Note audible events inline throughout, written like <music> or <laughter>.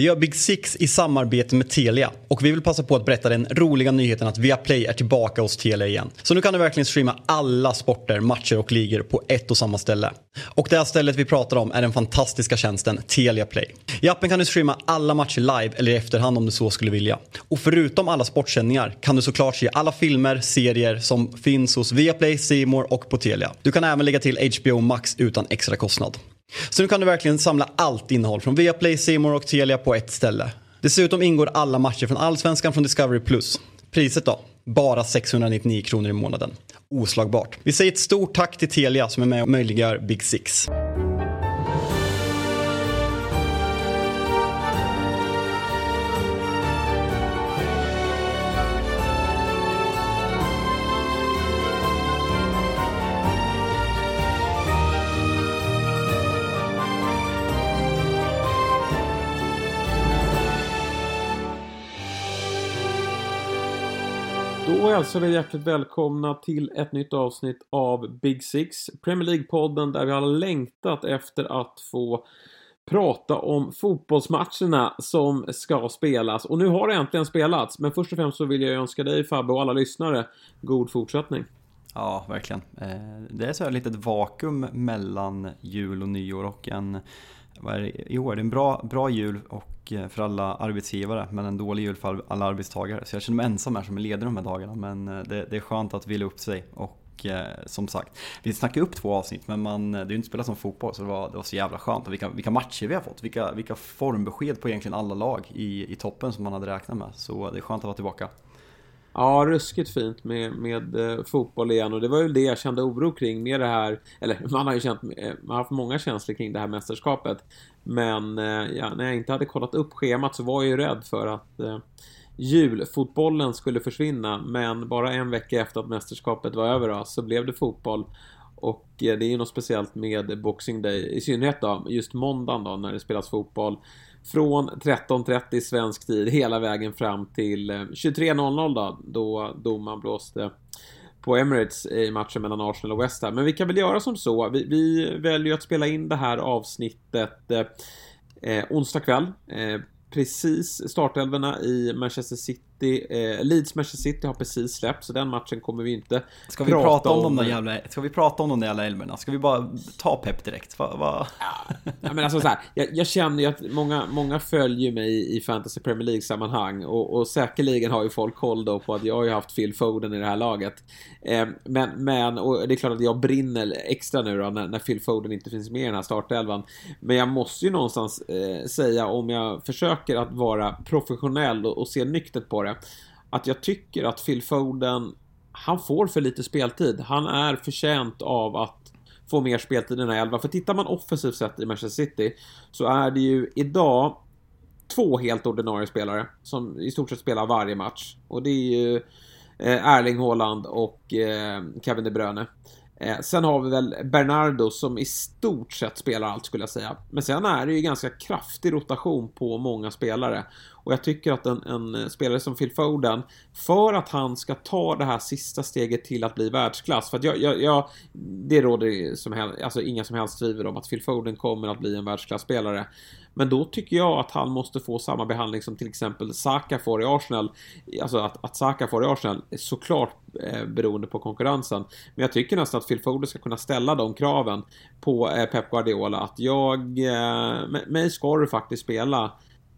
Vi gör Big Six i samarbete med Telia och vi vill passa på att berätta den roliga nyheten att Viaplay är tillbaka hos Telia igen. Så nu kan du verkligen streama alla sporter, matcher och ligor på ett och samma ställe. Och det här stället vi pratar om är den fantastiska tjänsten Telia Play. I appen kan du streama alla matcher live eller i efterhand om du så skulle vilja. Och förutom alla sportsändningar kan du såklart se alla filmer, serier som finns hos Viaplay, C More och på Telia. Du kan även lägga till HBO Max utan extra kostnad. Så nu kan du verkligen samla allt innehåll från Viaplay, C More och Telia på ett ställe. Dessutom ingår alla matcher från Allsvenskan från Discovery+. Priset då? Bara 699 kronor i månaden. Oslagbart. Vi säger ett stort tack till Telia som är med och möjliggör Big Six. Då hälsar alltså vi hjärtligt välkomna till ett nytt avsnitt av Big Six, Premier League-podden där vi har längtat efter att få prata om fotbollsmatcherna som ska spelas. Och nu har det äntligen spelats, men först och främst så vill jag önska dig Fabbe och alla lyssnare god fortsättning. Ja, verkligen. Eh, det är så här ett litet vakuum mellan jul och nyår och en vad är det, i år, det är en bra, bra jul och och eh, för alla arbetsgivare men en dålig jul för alla arbetstagare. Så jag känner mig ensam här som är ledig de här dagarna men eh, det, det är skönt att vila upp sig och eh, som sagt, vi snackade upp två avsnitt men man, det är ju inte spelat som fotboll så det var, det var så jävla skönt. Och vilka, vilka matcher vi har fått, vilka, vilka formbesked på egentligen alla lag i, i toppen som man hade räknat med. Så det är skönt att vara tillbaka. Ja, ruskigt fint med, med fotboll igen och det var ju det jag kände oro kring med det här, eller <laughs> man har ju känt, man har haft många känslor kring det här mästerskapet. Men eh, ja, när jag inte hade kollat upp schemat så var jag ju rädd för att eh, julfotbollen skulle försvinna, men bara en vecka efter att mästerskapet var över då, så blev det fotboll. Och eh, det är ju något speciellt med Boxing Day, i synnerhet då, just måndagen då, när det spelas fotboll. Från 13.30 svensk tid hela vägen fram till eh, 23.00 då, då domaren blåste på Emirates i matchen mellan Arsenal och West Ham. Men vi kan väl göra som så. Vi, vi väljer att spela in det här avsnittet eh, eh onsdag kväll. Eh, precis startelverna i Manchester City. Eh, Leeds Manchester City har precis släppt, så den matchen kommer vi inte Ska vi prata, om, de där jävla, ska vi prata om de där jävla elmerna? Ska vi bara ta pepp direkt? Va, va? Ja, men alltså så här, jag, jag känner ju att många, många följer mig i Fantasy Premier League-sammanhang och, och säkerligen har ju folk koll då på att jag har ju haft Phil Foden i det här laget. Eh, men, men, och det är klart att jag brinner extra nu då när, när Phil Foden inte finns med i den här startelvan. Men jag måste ju någonstans eh, säga, om jag försöker att vara professionell och, och se nyktert på det, att jag tycker att Phil Foden, han får för lite speltid. Han är förtjänt av att få mer speltid i den här elvan. För tittar man offensivt sett i Manchester City så är det ju idag två helt ordinarie spelare som i stort sett spelar varje match. Och det är ju eh, Erling Haaland och eh, Kevin De Bruyne. Eh, sen har vi väl Bernardo som i stort sett spelar allt skulle jag säga. Men sen är det ju ganska kraftig rotation på många spelare. Och jag tycker att en, en spelare som Phil Foden, för att han ska ta det här sista steget till att bli världsklass, för att jag, jag, jag det råder som helst, alltså inga som helst tvivel om att Phil Foden kommer att bli en världsklasspelare. Men då tycker jag att han måste få samma behandling som till exempel Saka får i Arsenal. Alltså att, att Saka får i Arsenal, är såklart eh, beroende på konkurrensen. Men jag tycker nästan att Phil Foden ska kunna ställa de kraven på eh, Pep Guardiola. Att jag, eh, mig ska du faktiskt spela,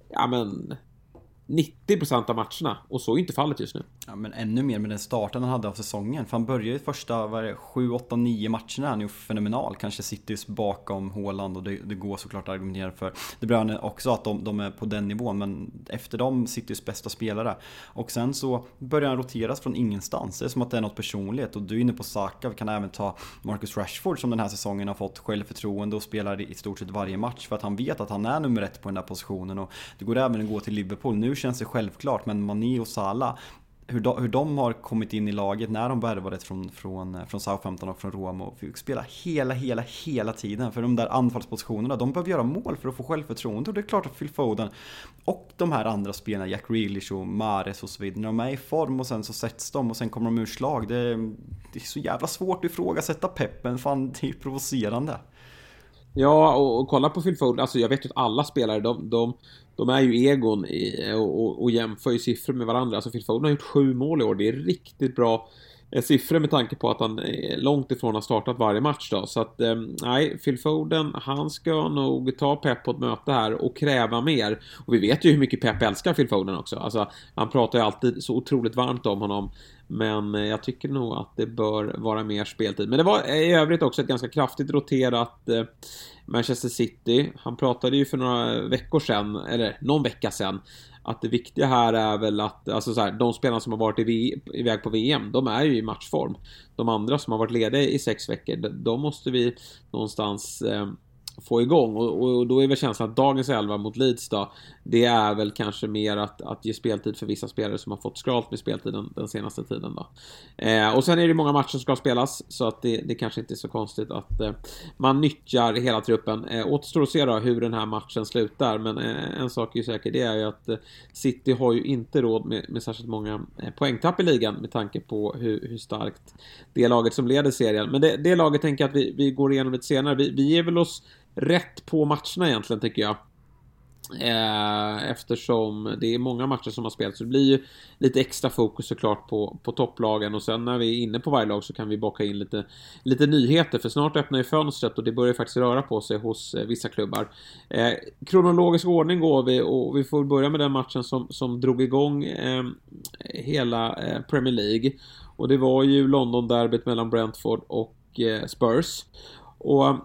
ja men 90% av matcherna och så är inte fallet just nu. Ja, men ännu mer med den starten han hade av säsongen. För han började ju första, vad är det, 7, 8, 9 matcherna. Han är ju fenomenal. Kanske Citys bakom Haaland och det, det går såklart att argumentera för Det Bruyne också att de, de är på den nivån. Men efter dem Citys bästa spelare. Och sen så börjar han roteras från ingenstans. Det är som att det är något personligt. Och du är inne på Saka. Vi kan även ta Marcus Rashford som den här säsongen har fått självförtroende och spelar i stort sett varje match. För att han vet att han är nummer ett på den där positionen. Och det går även att gå till Liverpool. Nu känns det självklart men Mané och Salah hur de, hur de har kommit in i laget när de värvades från, från, eh, från Southampton och från Roma och fick spela hela, hela, hela tiden. För de där anfallspositionerna, de behöver göra mål för att få självförtroende och det är klart att Phil Foden och de här andra spelarna, Jack Grealish och Mares och så vidare, när de är i form och sen så sätts de och sen kommer de ur slag. Det, det är så jävla svårt att ifrågasätta peppen, fan det är provocerande. Ja, och, och, kolla på Phil Foden, alltså jag vet ju att alla spelare, de, de, de är ju egon i, och, och, och jämför ju siffror med varandra. Alltså Phil Foden har gjort sju mål i år, det är riktigt bra siffror med tanke på att han är långt ifrån har startat varje match då. Så att, eh, nej, Phil Foden, han ska nog ta Pep på ett möte här och kräva mer. Och vi vet ju hur mycket Pep älskar Phil Foden också. Alltså, han pratar ju alltid så otroligt varmt om honom. Men eh, jag tycker nog att det bör vara mer speltid. Men det var i övrigt också ett ganska kraftigt roterat eh, Manchester City. Han pratade ju för några veckor sedan, eller någon vecka sedan, att det viktiga här är väl att, alltså så här, de spelarna som har varit iväg på VM, de är ju i matchform. De andra som har varit lediga i sex veckor, de måste vi någonstans eh, få igång. Och, och då är väl känslan att dagens elva mot Leeds då Det är väl kanske mer att, att ge speltid för vissa spelare som har fått skralt med speltiden den senaste tiden då. Eh, Och sen är det många matcher som ska spelas så att det, det kanske inte är så konstigt att eh, man nyttjar hela truppen. Eh, Återstår att se då hur den här matchen slutar men eh, en sak är ju säker det är ju att eh, City har ju inte råd med, med särskilt många eh, poängtapp i ligan med tanke på hur, hur starkt det laget som leder serien. Men det, det laget tänker jag att vi, vi går igenom lite senare. Vi, vi ger väl oss rätt på matcherna egentligen tycker jag. Eh, eftersom det är många matcher som har spelats. Så det blir ju lite extra fokus såklart på, på topplagen och sen när vi är inne på varje lag så kan vi baka in lite, lite nyheter för snart öppnar ju fönstret och det börjar faktiskt röra på sig hos eh, vissa klubbar. Eh, kronologisk ordning går vi och vi får börja med den matchen som, som drog igång eh, hela eh, Premier League. Och det var ju London-derbyt mellan Brentford och eh, Spurs. Och eh,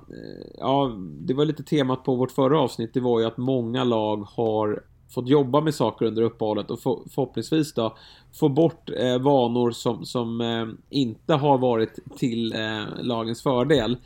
ja, det var lite temat på vårt förra avsnitt, det var ju att många lag har fått jobba med saker under uppehållet och för, förhoppningsvis då få bort eh, vanor som, som eh, inte har varit till eh, lagens fördel.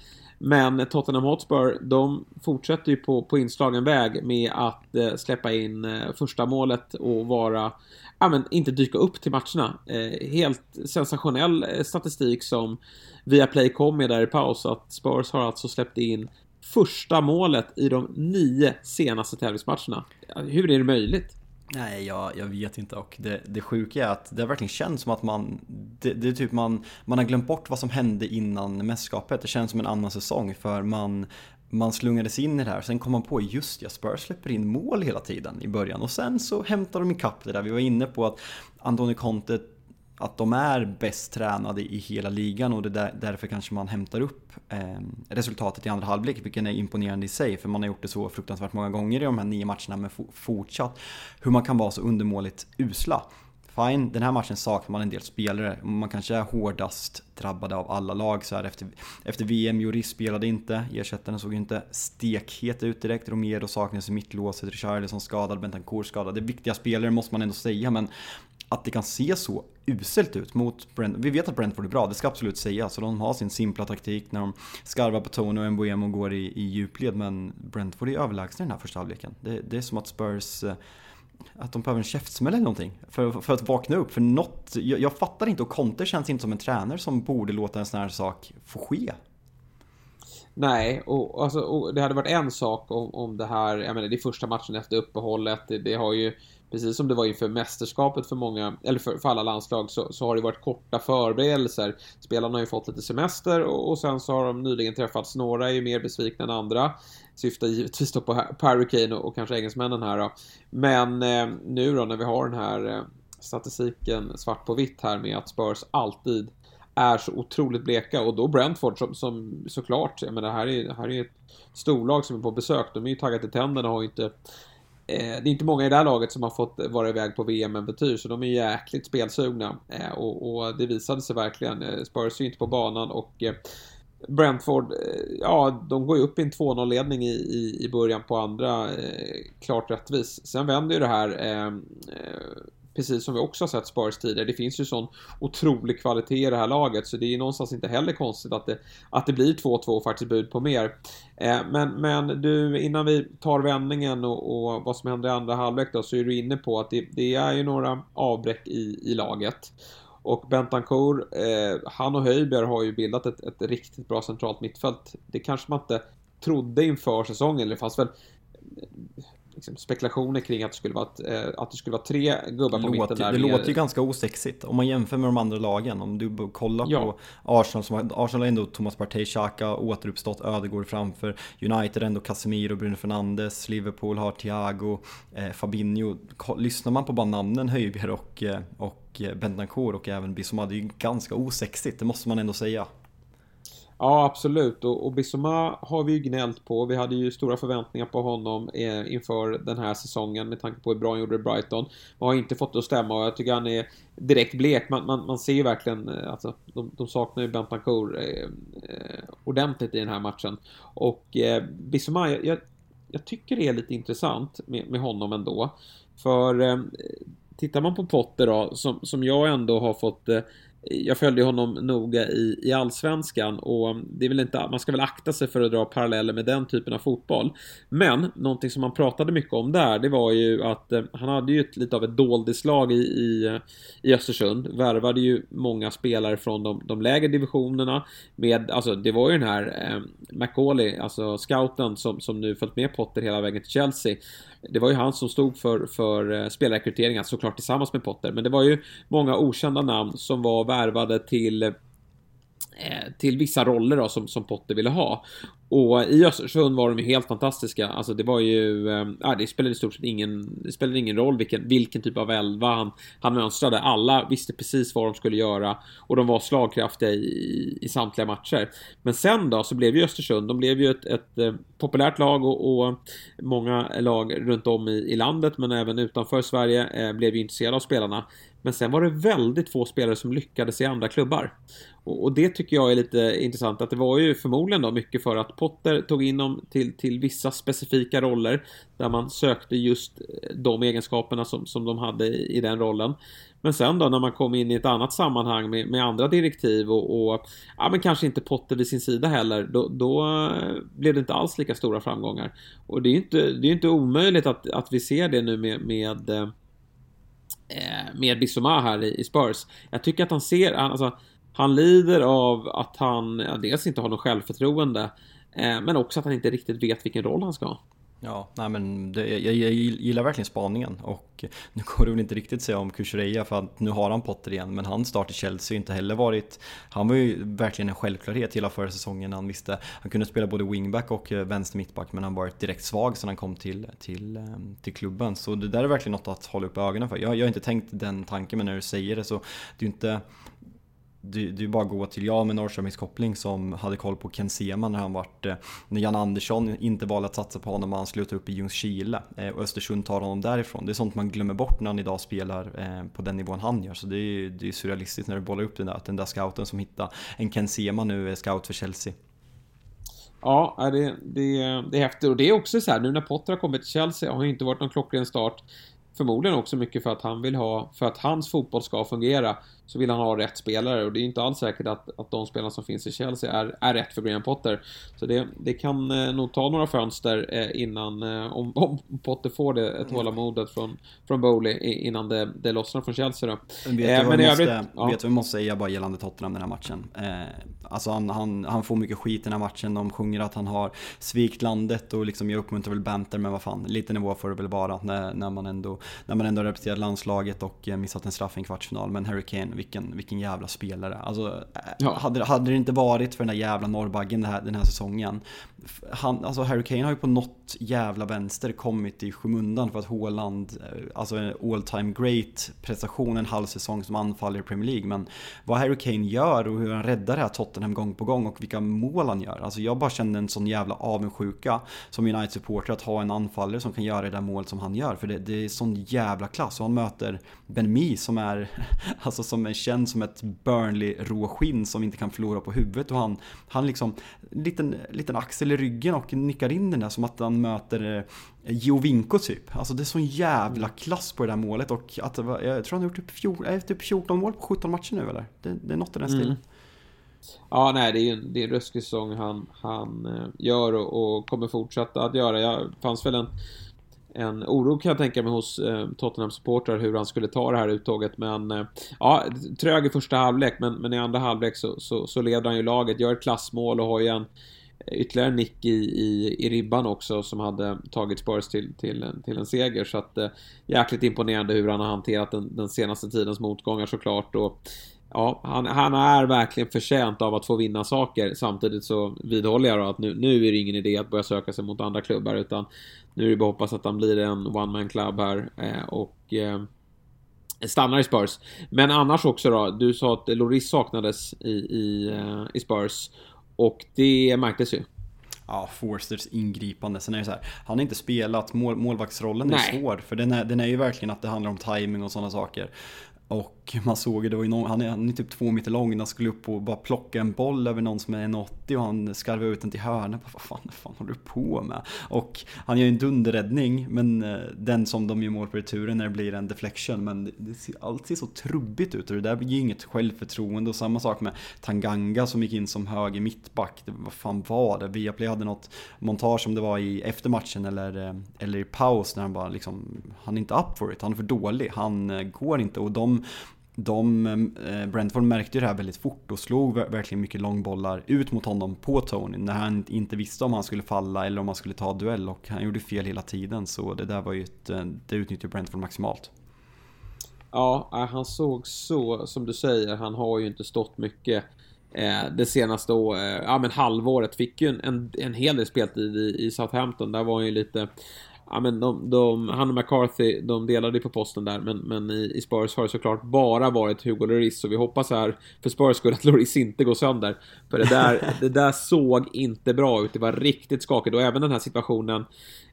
Men Tottenham Hotspur, de fortsätter ju på, på inslagen väg med att eh, släppa in eh, första målet och vara, ja men inte dyka upp till matcherna. Eh, helt sensationell eh, statistik som Viaplay kom med där i paus att Spurs har alltså släppt in första målet i de nio senaste tävlingsmatcherna. Hur är det möjligt? Nej, jag, jag vet inte och det, det sjuka är att det verkligen känns som att man, det, det är typ man, man har glömt bort vad som hände innan mästerskapet. Det känns som en annan säsong för man, man slungades in i det här. Sen kom man på, just ja, Spurs släpper in mål hela tiden i början. Och sen så hämtar de ikapp det där. Vi var inne på att Antoni Conte att de är bäst tränade i hela ligan och det där, därför kanske man hämtar upp eh, resultatet i andra halvlek, vilket är imponerande i sig, för man har gjort det så fruktansvärt många gånger i de här nio matcherna, men fortsatt hur man kan vara så undermåligt usla. Fine, den här matchen saknar man en del spelare. Man kanske är hårdast drabbade av alla lag så här efter, efter VM. Joris spelade inte, ersättaren såg inte stekhet ut direkt. Romero saknades i mittlåset, Richarlison skadad, Bentancourt skadad. Det är viktiga spelare måste man ändå säga, men att det kan se så uselt ut mot Brentford. Vi vet att Brentford är bra, det ska absolut sägas. Så de har sin simpla taktik när de skarvar på Tony och Mbuemo och går i, i djupled. Men Brentford är överlägsna i den här första halvleken. Det, det, är som att Spurs eh, att de behöver en käftsmäll eller någonting för, för att vakna upp. För något, jag, jag fattar inte och Conte känns inte som en tränare som borde låta en sån här sak få ske. Nej, och, alltså, och det hade varit en sak om, om det här, jag menar det är första matchen efter uppehållet, det, det har ju precis som det var inför mästerskapet för många, eller för, för alla landslag, så, så, har det varit korta förberedelser. Spelarna har ju fått lite semester och, och sen så har de nyligen träffats. Några är ju mer besvikna än andra. Syftar givetvis då på, på Harry Kane och, och kanske engelsmännen här då. Men eh, nu då när vi har den här eh, statistiken svart på vitt här med att Spurs alltid är så otroligt bleka och då Brentford som, som såklart, jag menar det här är, här är ett storlag som är på besök. De är ju taggade till tänderna och har ju inte Eh, det är inte många i det här laget som har fått vara iväg på VM-äventyr så de är jäkligt spelsugna. Eh, och, och, det visade sig verkligen. Eh, Spurs är ju inte på banan och Brentford, ja, de går ju upp i en 2-0-ledning i, i, i början på andra, klart rättvis. Sen vänder ju det här precis som vi också har sett Spurs tidigare. Det finns ju sån otrolig kvalitet i det här laget så det är ju någonstans inte heller konstigt att det, att det blir 2-2 och faktiskt bud på mer. Eh, men, men du, innan vi tar vändningen och, och, vad som händer i andra halvlek då, så är du inne på att det, det är ju några avbräck i, i laget. Och Bentancourt, eh, han och Höjbjerg har ju bildat ett, ett riktigt bra centralt mittfält. Det kanske man inte trodde inför säsongen. Det fanns väl liksom, spekulationer kring att det skulle vara, ett, eh, att det skulle vara tre gubbar på låter, mitten där. Det låter ju ganska osexigt om man jämför med de andra lagen. Om du kollar Ja. på Arsenal, som Arsenal har ändå Thomas Partey, Xhaka återuppstått, Ödegård framför. United ändå Casemiro, Bruno Fernandes, Liverpool har Thiago, eh, Fabinho. Lyssnar man på bara namnen Höjbjerg och, eh, och eh, Bentancourt och även Bissouma, det är ju ganska osexigt, det måste man ändå säga. Ja, absolut. Och, och Bissoma har vi ju gnällt på. Vi hade ju stora förväntningar på honom eh, inför den här säsongen med tanke på hur bra han gjorde i Brighton. Man har inte fått det att stämma och jag tycker han är direkt blek. Man, man, man ser ju verkligen, att alltså, de, de saknar ju Bentancourt eh, eh, ordentligt i den här matchen. Och eh, Bissoma, jag, jag, jag tycker det är lite intressant med, med honom ändå. För eh, tittar man på Potter då, som, som jag ändå har fått eh, jag följde honom noga i, i allsvenskan och det är väl inte, man ska väl akta sig för att dra paralleller med den typen av fotboll. Men någonting som man pratade mycket om där, det var ju att eh, han hade ju ett, lite av ett doldislag i, i, i Östersund. Värvade ju många spelare från de, de lägre divisionerna med, alltså det var ju den här eh, McCauley, alltså scouten som, som nu följt med Potter hela vägen till Chelsea. Det var ju han som stod för, för eh, spelrekryteringen, såklart tillsammans med Potter. Men det var ju många okända namn som var värvade till eh, till vissa roller då, som, som Potter ville ha. Och i Östersund var de ju helt fantastiska. Alltså det var ju, Äh, det spelade i stort sett ingen, det spelade ingen roll vilken, vilken typ av elva han, han mönstrade. Alla visste precis vad de skulle göra och de var slagkraftiga i, i samtliga matcher. Men sen då så blev ju Östersund, de blev ju ett, ett ett populärt lag och, och många lag runt om i, i landet men även utanför Sverige eh, blev ju intresserade av spelarna. Men sen var det väldigt få spelare som lyckades i andra klubbar. Och, och det tycker jag är lite intressant att det var ju förmodligen då mycket för att Potter tog in dem till, till vissa specifika roller där man sökte just eh, de egenskaperna som, som de hade i, i den rollen. Men sen då när man kom in i ett annat sammanhang med, med andra direktiv och, och ja, men kanske inte Potter vid sin sida heller, då, då eh, blev det inte alls lika stora framgångar. Och det är ju inte, det är inte omöjligt att, att vi ser det nu med, med eh, med Bissoma här i, Spurs. Jag tycker att han ser, han, alltså, han lider av att han ja, dels inte har något självförtroende, Eh, men också att han inte riktigt vet vilken roll han ska ha. Ja, nej men det, jag, jag gillar verkligen spaningen. Och <laughs> nu går det väl inte riktigt säga om Kukureya för att nu har han Potter igen. Men hans start i Chelsea har inte heller varit Han var ju verkligen en självklarhet hela förra säsongen han visste Han kunde spela både wingback och eh, vänster mittback men han varit direkt svag sedan han kom till, till, ehm, till klubben. Så det där är verkligen något att hålla upp ögonen för. Jag, jag har inte tänkt den tanken men när du säger det så det är ju inte det, det är bara att gå till jag med Norrköpings koppling som hade koll på Ken Sema när han vart eh, När Jan Andersson inte valde att satsa på honom och han slutade upp i Ljungskile eh, och Östersund tar honom därifrån. Det är sånt man glömmer bort när han idag spelar eh, på den nivån han gör. Så det är, det är surrealistiskt när du bollar upp den där, att den där scouten som hittar en Ken Sema nu är scout för Chelsea. Ja, det, det, det är häftigt. Och det är också så här, nu när Potter har kommit till Chelsea har det inte varit någon klockren start. Förmodligen också mycket för att han vill ha, för att hans fotboll ska fungera, så vill han ha rätt spelare och det är inte alls säkert att, att de spelarna som finns i Chelsea är, är rätt för Graham Potter. Så det, det kan eh, nog ta några fönster eh, innan, eh, om, om Potter får det tålamodet från, från Bowley innan det, det lossnar från Chelsea då. Vet du Eh, vad vi måste, övrigt- ja. vet vi måste säga bara gällande Tottenham den här matchen? Eh, alltså han, han, han får mycket skit i den här matchen, de sjunger att han har svikt landet och liksom jag uppmuntrar väl banter men vad fan, lite nivå får det väl vara när, när, man ändå, när man ändå har representerat landslaget och eh, missat en straff i en kvartsfinal. Men Harry Kane, vilken, vilken jävla spelare. Alltså, eh, Ja. hade, hade det inte varit för den där jävla norrbaggen den här, den här säsongen. Han, alltså Harry Kane har ju på något jävla vänster kommit i skymundan för att Haaland, eh, alltså en all time great prestation en halv säsong som anfaller i Premier League. Men vad Harry Kane gör och hur han räddar det här Tottenham gång på gång och vilka mål han gör. Alltså jag bara känner en sån jävla avundsjuka som United-supporter att ha en anfallare som kan göra det där målet som han gör. För det, det är sån jävla klass. Och han möter Ben Mee som är, <laughs> alltså som är känd som ett Burnley-råskinn som inte kan förlora på huvudet och han, han liksom, liten, liten axel i ryggen och nickar in den där som att han möter eh, Giovinco typ. Alltså det är sån jävla klass på det där målet och att, jag tror han har gjort typ 14, typ 14 mål på 17 matcher nu eller? Det, det är något i den stilen. Mm. Ja, nej, det är ju en, det är en ruskig säsong han, han eh, gör och, och, kommer fortsätta att göra. Det fanns väl en, en oro kan jag tänka mig hos eh, Tottenham-supportrar hur han skulle ta det här uttåget. Men eh, ja, trög i första halvlek, men, men i andra halvlek så, så, så leder han ju laget, gör ett klassmål och har ju en ytterligare nick i, i, i ribban också som hade tagit Spurs till, till, till en seger. Så att eh, jäkligt imponerande hur han har hanterat den, den senaste tidens motgångar såklart. Och, ja, han, han, är verkligen förtjänt av att få vinna saker. Samtidigt så vidhåller jag då att nu, nu är det ingen idé att börja söka sig mot andra klubbar utan nu är det bara att hoppas att han blir en one man club här eh, och eh, stannar i Spurs. Men annars också då, du sa att Loris saknades i, i, eh, i Spurs och det märktes ju. Ja, Forsters ingripande. Sen är det så här, han har inte spelat, mål, målvaktsrollen är Nej. svår. För den är, den är ju verkligen att det handlar om timing och sådana saker. Och man såg ju, det var ju någon, han, är, han är typ två meter lång, han skulle upp och bara plocka en boll över någon som är 1,80 och han skarvade ut den till hörnet. Vad fan, vad fan håller du på med? Och han gör ju en dunderräddning, men eh, den som de gör mål på returen när det blir en deflection. Men det, det ser, allt ser så trubbigt ut och det där blir ju inget självförtroende. Och samma sak med Tanganga som gick in som höger mittback. Det, vad fan var det? Viaplay hade något montage som det var i efter matchen eller, eh, eller i paus när han bara liksom, han är inte up for it, han är för dålig, han eh, går inte. Och de de, eh, Brentford märkte ju det här väldigt fort och slog verkligen mycket långbollar ut mot honom på Tony när han inte visste om han skulle falla eller om han skulle ta duell och han gjorde fel hela tiden så det där var ju ett, eh, det utnyttjade Brentford maximalt. Ja, eh, han såg så, som du säger, han har ju inte stått mycket det senaste år, ja men halvåret. Fick ju en, en, en hel del speltid i, i Southampton. Där var han ju lite ja, men de, de, han och McCarthy, de delade på posten där, men, men i, i Spurs har det såklart bara varit Hugo Lloris, så vi hoppas här för Spurs skull att Lloris inte går sönder. För det där, <laughs> det där såg inte bra ut, det var riktigt skakigt och även den här situationen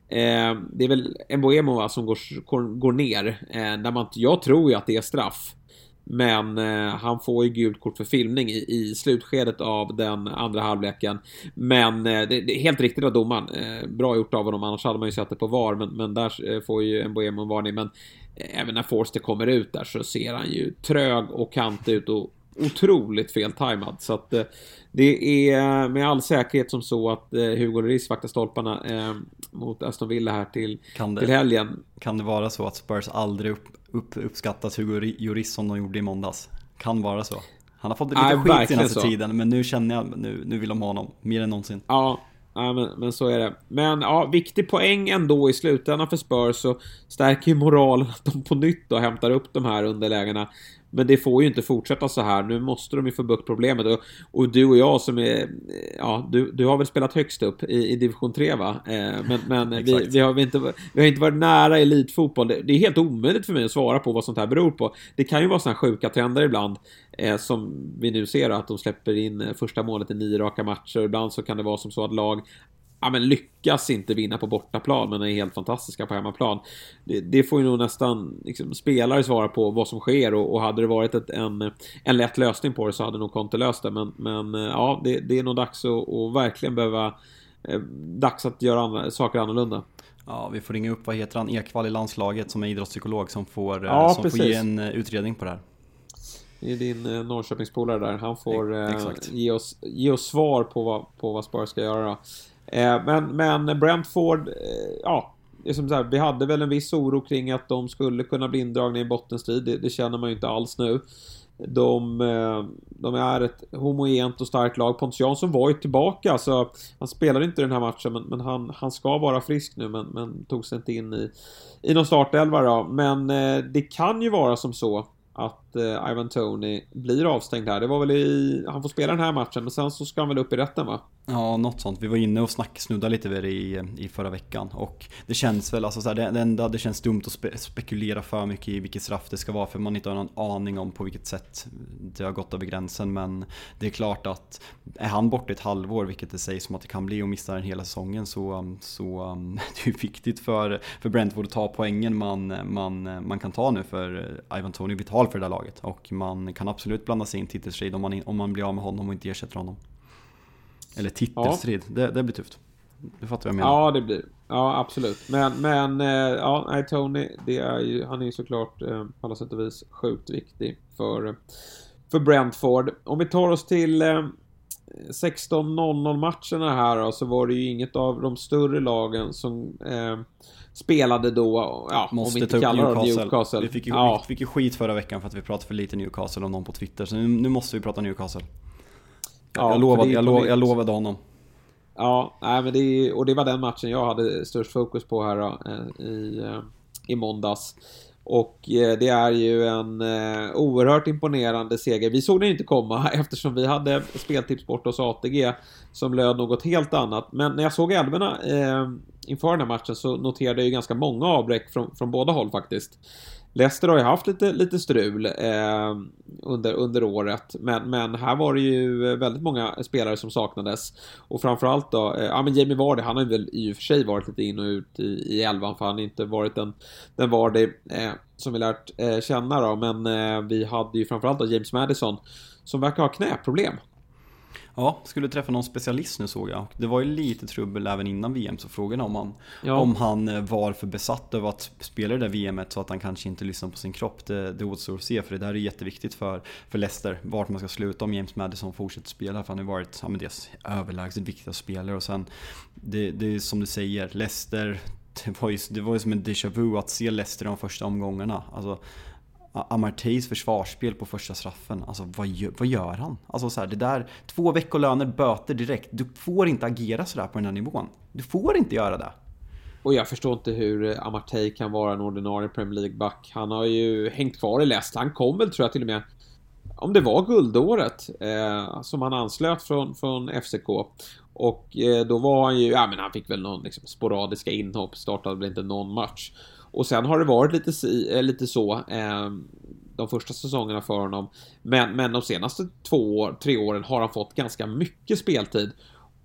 eh, det är väl Mboemo va, som går, går ner, eh, där man, jag tror ju att det är straff. Men eh, han får ju gult kort för filmning i, i slutskedet av den andra halvleken. Men eh, det, det, är helt riktigt av domaren. Eh, bra gjort av honom, annars hade man ju sett det på VAR. Men, men där eh, får ju Mboemo en varning. Men eh, även när Forster kommer ut där så ser han ju trög och kant ut och otroligt feltajmad. Så att eh, det är med all säkerhet som så att Hugo Lloris vaktar stolparna mot Aston Villa här till, det, till helgen. Kan det vara så att Spurs aldrig upp, upp, uppskattat Hugo Lloris som de gjorde i måndags. Kan vara så. Han har fått lite Nej, skit senaste så. tiden, men nu känner jag, nu, nu vill de ha honom mer än någonsin. Ja, Ja, men, men så är det. Men ja, viktig poäng ändå i slutändan för Spurs så stärker ju moralen att de på nytt då hämtar upp de här underlägena. Men det får ju inte fortsätta så här. Nu måste de ju få bukt problemet. Och, och, du och jag som är... Ja, du, du har väl spelat högst upp i, i division 3 va? Eh, men men <laughs> vi, vi, har inte, vi har inte varit nära elitfotboll. Det, det, är helt omöjligt för mig att svara på vad sånt här beror på. Det kan ju vara såna här sjuka trender ibland. Eh, som vi nu ser att de släpper in eh, första målet i nio raka matcher. Ibland så kan det vara som så att lag ja, men lyckas inte vinna på bortaplan men är helt fantastiska på hemmaplan. Det, det får ju nog nästan liksom, spelare svara på vad som sker och, och hade det varit ett, en, en lätt lösning på det så hade nog Conte löst det. Men, men eh, ja, det, det är nog dags att, att verkligen behöva eh, dags att göra andra, saker annorlunda. Ja, vi får ringa upp, vad heter han, Ekvall i landslaget som är idrottspsykolog som får, eh, ja, som får ge en utredning på det här. Det är din eh, Norrköpingspolare där. Han får eh, ge, oss, ge oss svar på vad, på vad Spurs ska göra. Eh, Eh, men, men Brentford, eh, ja, det är som sagt, vi hade väl en viss oro kring att de skulle kunna bli indragna i bottenstrid. Det, det känner man ju inte alls nu. De, eh, de, är ett homogent och starkt lag. Pontus Jansson var ju tillbaka, så han spelade inte den här matchen, men, men han, han ska vara frisk nu, men, men tog sig inte in i, i någon startelva då. Men eh, det kan ju vara som så att eh, Ivan Tony blir avstängd här. Det var väl i, han får spela den här matchen men sen så ska han väl upp i rätten va? Ja, något sånt. Vi var inne och snack, snuddade lite vid det i, i förra veckan. Och det känns väl, alltså så här, det, det enda, det känns dumt att spe, spekulera för mycket i vilket straff det ska vara för man inte har någon aning om på vilket sätt det har gått över gränsen. Men det är klart att är han borta ett halvår, vilket det sägs som att det kan bli och missar den hela säsongen så, um, så um, <laughs> det är viktigt för, för Brentford att ta poängen man, man, man kan ta nu för eh, Ivan Tony vital för det där laget laget. Och man kan absolut blanda sig in i titelstrid om man, om man blir av med honom och inte ersätter honom. Eller titelstrid, ja. det, det blir tufft. Du fattar vad jag menar? Ja, det blir Ja, absolut. Men, men eh, ja, nej, Tony, det är ju, han är ju såklart eh, på alla sätt och vis sjukt viktig för, för Brentford. Om vi tar oss till eh, 16.00 matcherna här då, så var det ju inget av de större lagen som eh, spelade då, ja, Måste om vi inte kallar dem Newcastle. Vi fick, ju, ja. vi fick ju skit förra veckan för att vi pratade för lite Newcastle om någon på Twitter, så nu, nu måste vi prata Newcastle. Ja, jag, lovade, jag, lov, jag lovade honom. Ja, nej, men det, och det var den matchen jag hade störst fokus på här då, eh, i, eh, i måndags. Och eh, det är ju en eh, oerhört imponerande seger. Vi såg den inte komma <laughs> eftersom vi hade speltips bort hos ATG som löd något helt annat. Men när jag såg älvorna eh, inför den här matchen så noterade jag ju ganska många avbräck från, från båda håll faktiskt. Leicester har ju haft lite, lite strul eh, under, under året, men, men här var det ju väldigt många spelare som saknades. Och framförallt då, eh, ja men Jamie Vardy, han har ju väl i och för sig varit lite in och ut i, i elvan, för han har inte varit den, den Vardy eh, som vi lärt eh, känna då, men eh, vi hade ju framförallt då James Madison, som verkar ha knäproblem. Ja, skulle träffa någon specialist nu såg jag. Det var ju lite trubbel även innan VM, så frågan om han, ja. om han eh, var för besatt över att spela det där VMet så att han kanske inte lyssnar på sin kropp. Det, det återstår att se, för det där är jätteviktigt för, för Leicester, vart man ska sluta om James Madison fortsätter spela. För han har varit, ja men dels överlägset viktiga spelare och sen, det, det är som du säger, Leicester det var, ju, det var ju som en déjà vu att se Leicester de första omgångarna. Alltså, Amarteys försvarsspel på första straffen, alltså vad gör, vad gör han? Alltså så här, det där, två veckolöner, böter direkt. Du får inte agera sådär på den här nivån. Du får inte göra det. Och jag förstår inte hur Amartey kan vara en ordinarie Premier League-back. Han har ju hängt kvar i Leicester. Han kom väl tror jag till och med om det var guldåret eh, som han anslöt från, från FCK. Och eh, då var han ju, ja men han fick väl någon liksom, sporadiska inhopp, startade väl inte någon match. Och sen har det varit lite, si, eh, lite så ehm, de första säsongerna för honom. Men, men de senaste två, tre åren har han fått ganska mycket speltid.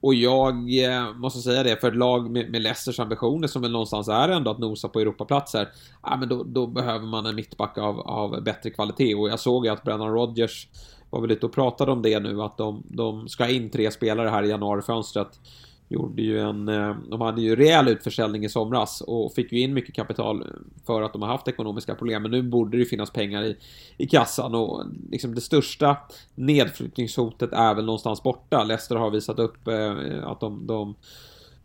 Och jag eh, måste säga det, för ett lag med, med Leicesters ambitioner som väl någonstans är ändå att nosa på Europaplatser, ja men då, då behöver man en mittback av, av bättre kvalitet. Och jag såg ju att Brennan Rodgers var väl lite och pratade om det nu, att de, de ska in tre spelare här i januarifönstret gjorde ju en, eh, de hade ju rejäl utförsäljning i somras och fick ju in mycket kapital för att de har haft ekonomiska problem. Men nu borde det finnas pengar i, i kassan och liksom det största nedflyttningshotet är väl någonstans borta. Leicester har visat upp eh, att de, de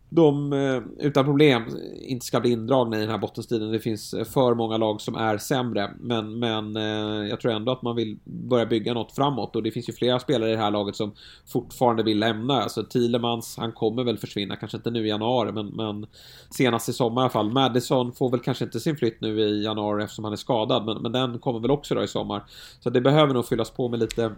de eh, utan problem inte ska bli indragna i den här bottenstriden. Det finns eh, för många lag som är sämre. Men, men eh, jag tror ändå att man vill börja bygga något framåt. Och det finns ju flera spelare i det här laget som fortfarande vill lämna. Alltså Thielemans, han kommer väl försvinna. Kanske inte nu i januari, men, men senast i sommar i alla fall. Madison får väl kanske inte sin flytt nu i januari eftersom han är skadad. Men, men den kommer väl också då i sommar. Så det behöver nog fyllas på med lite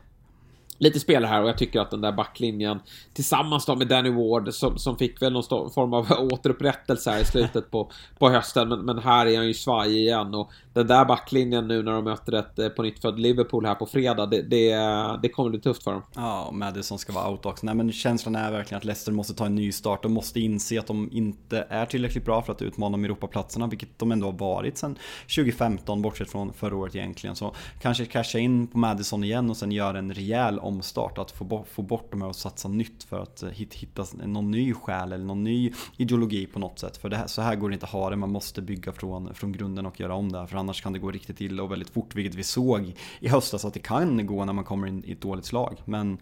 lite spelare här och jag tycker att den där backlinjen tillsammans då med Danny Ward som, som fick väl någon form av <laughs> återupprättelse här i slutet på, på hösten men, men här är han ju svajig igen och den där backlinjen nu när de möter ett eh, på nytt född Liverpool här på fredag det, det, det kommer bli tufft för dem. Ja, och Madison ska vara out också. Nej men känslan är verkligen att Leicester måste ta en ny start. De måste inse att de inte är tillräckligt bra för att utmana om Europaplatserna, vilket de ändå har varit sedan 2015 bortsett från förra året egentligen. Så kanske casha in på Madison igen och sen göra en rejäl omstart. Att få bort, få bort dem och satsa nytt för att eh, hitta någon ny själ eller någon ny ideologi på något sätt. För det här, så här går det inte att ha det, man måste bygga från, från grunden och göra om det. För annars kan det gå riktigt illa och väldigt fort, vilket vi såg i höstas att det kan gå när man kommer in i ett dåligt slag. Men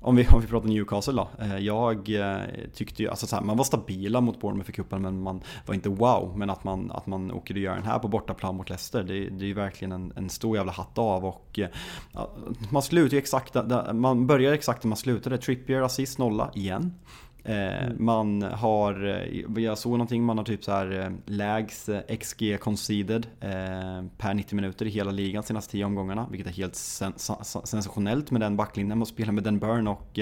om vi, om vi pratar Newcastle då. Eh, jag eh, tyckte ju, alltså så här, man var stabila mot Bournemouth i cupen men man var inte wow. Men att man, att man åker och gör den här på bortaplan mot Leicester, det, det är ju verkligen en, en stor jävla hatt av. Och eh, ja, man slutar ju exakt, man börjar exakt där man slutade. Trippier assist nolla igen. Eh, mm. Man har, eh, jag såg någonting, man har typ så här eh, lägst XG conceded per 90 minuter i hela ligan senaste 10 omgångarna. Vilket är helt sens sensationellt med den backlinjen. Man spelar med Den Burn och,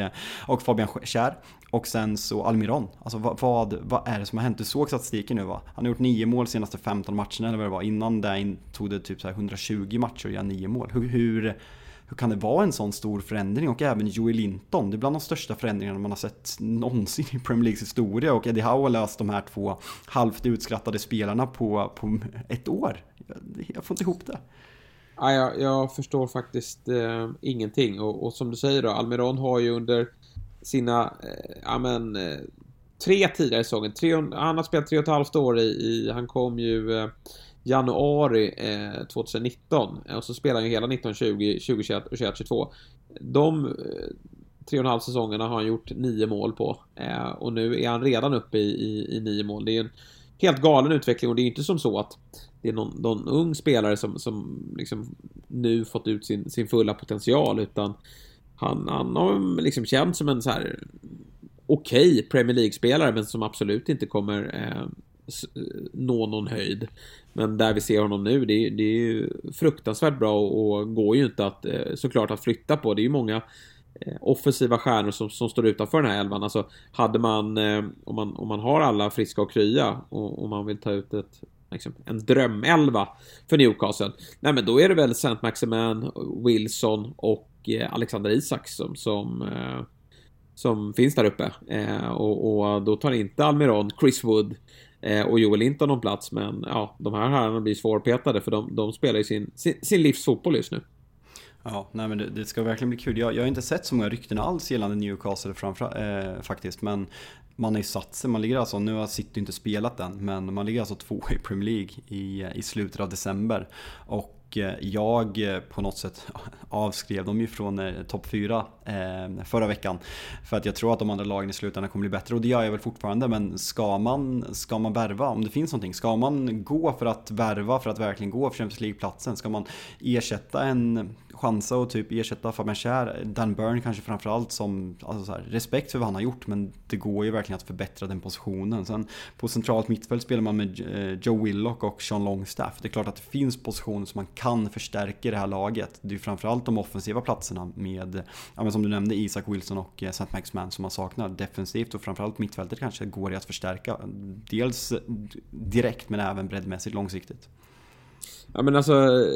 och Fabian Schär. Och sen så Almiron. Alltså vad, vad, vad, är det som har hänt? Du såg statistiken nu va? Han har gjort 9 mål senaste 15 matcherna eller vad det var. Innan det tog det typ så 120 matcher att göra 9 mål. Hur, hur hur kan det vara en sån stor förändring? Och även Joey Linton, det är bland de största förändringarna man har sett någonsin i Premier Leagues historia. Och Eddie Howe har löst de här två halvt utskrattade spelarna på, på ett år. Jag får inte ihop det. Ja, jag, jag förstår faktiskt eh, ingenting. Och, och, som du säger då, Almiron har ju under sina, eh, ja men, eh, tre tidigare säsonger, han har spelat tre och ett halvt år i, i han kom ju eh, januari eh, 2019 eh, och så spelar han ju hela 1920, 2021 och 2022. De eh, tre och en halv säsongerna har han gjort nio mål på och nu är han redan uppe i, i, i nio mål. Det är en helt galen utveckling och det är inte som så att det är någon, någon ung spelare som, som liksom nu fått ut sin, sin fulla potential utan han, han har liksom känt som en så här okej okay Premier League-spelare men som absolut inte kommer eh, nå någon höjd. Men där vi ser honom nu, det, det är ju fruktansvärt bra och går ju inte att eh, såklart att flytta på. Det är ju många eh, offensiva stjärnor som, som står utanför den här elvan. Alltså hade man, eh, om man, om man har alla friska och krya och och man vill ta ut ett liksom, en drömelva för Newcastle. Nej men då är det väl St. Maximan, Wilson och Alexander Isak som, som, som finns där uppe. Och, och, då tar inte Almiron, Chris Wood Eh, och Joel Linton någon plats. Men ja, de här herrarna blir svårpetade för de, de spelar ju sin, sin, sin livs fotboll just nu. Ja, nej men det, det, ska verkligen bli kul. Jag, jag har inte sett så många rykten alls gällande Newcastle framför, eh, faktiskt. Men man har ju satt sig, man ligger alltså, nu har City inte spelat än, men man ligger alltså två i Premier League i, eh, i slutet av december. Och Eh, jag eh, på något sätt <laughs> avskrev dem ju från eh, topp 4 förra veckan. För att jag tror att de andra lagen i slutändan kommer bli bättre och det gör jag väl fortfarande. Men ska man, ska man värva, om det finns någonting, ska man gå för att värva för att verkligen gå för Champions League-platsen? Ska man ersätta en chansa och typ ersätta Fabian Dan Burn kanske framförallt som, alltså så här, respekt för vad han har gjort men det går ju verkligen att förbättra den positionen. Sen på centralt mittfält spelar man med eh, Joe Willock och Sean Longstaff. Det är klart att det finns positioner som man kan förstärka i det här laget. Det är ju framförallt de offensiva platserna med, ja, men som du nämnde, Isak Wilson och eh, St. Max Man som man saknar defensivt och framförallt mittfältet kanske går det att förstärka. Eh, dels direkt men även breddmässigt långsiktigt. Ja men alltså,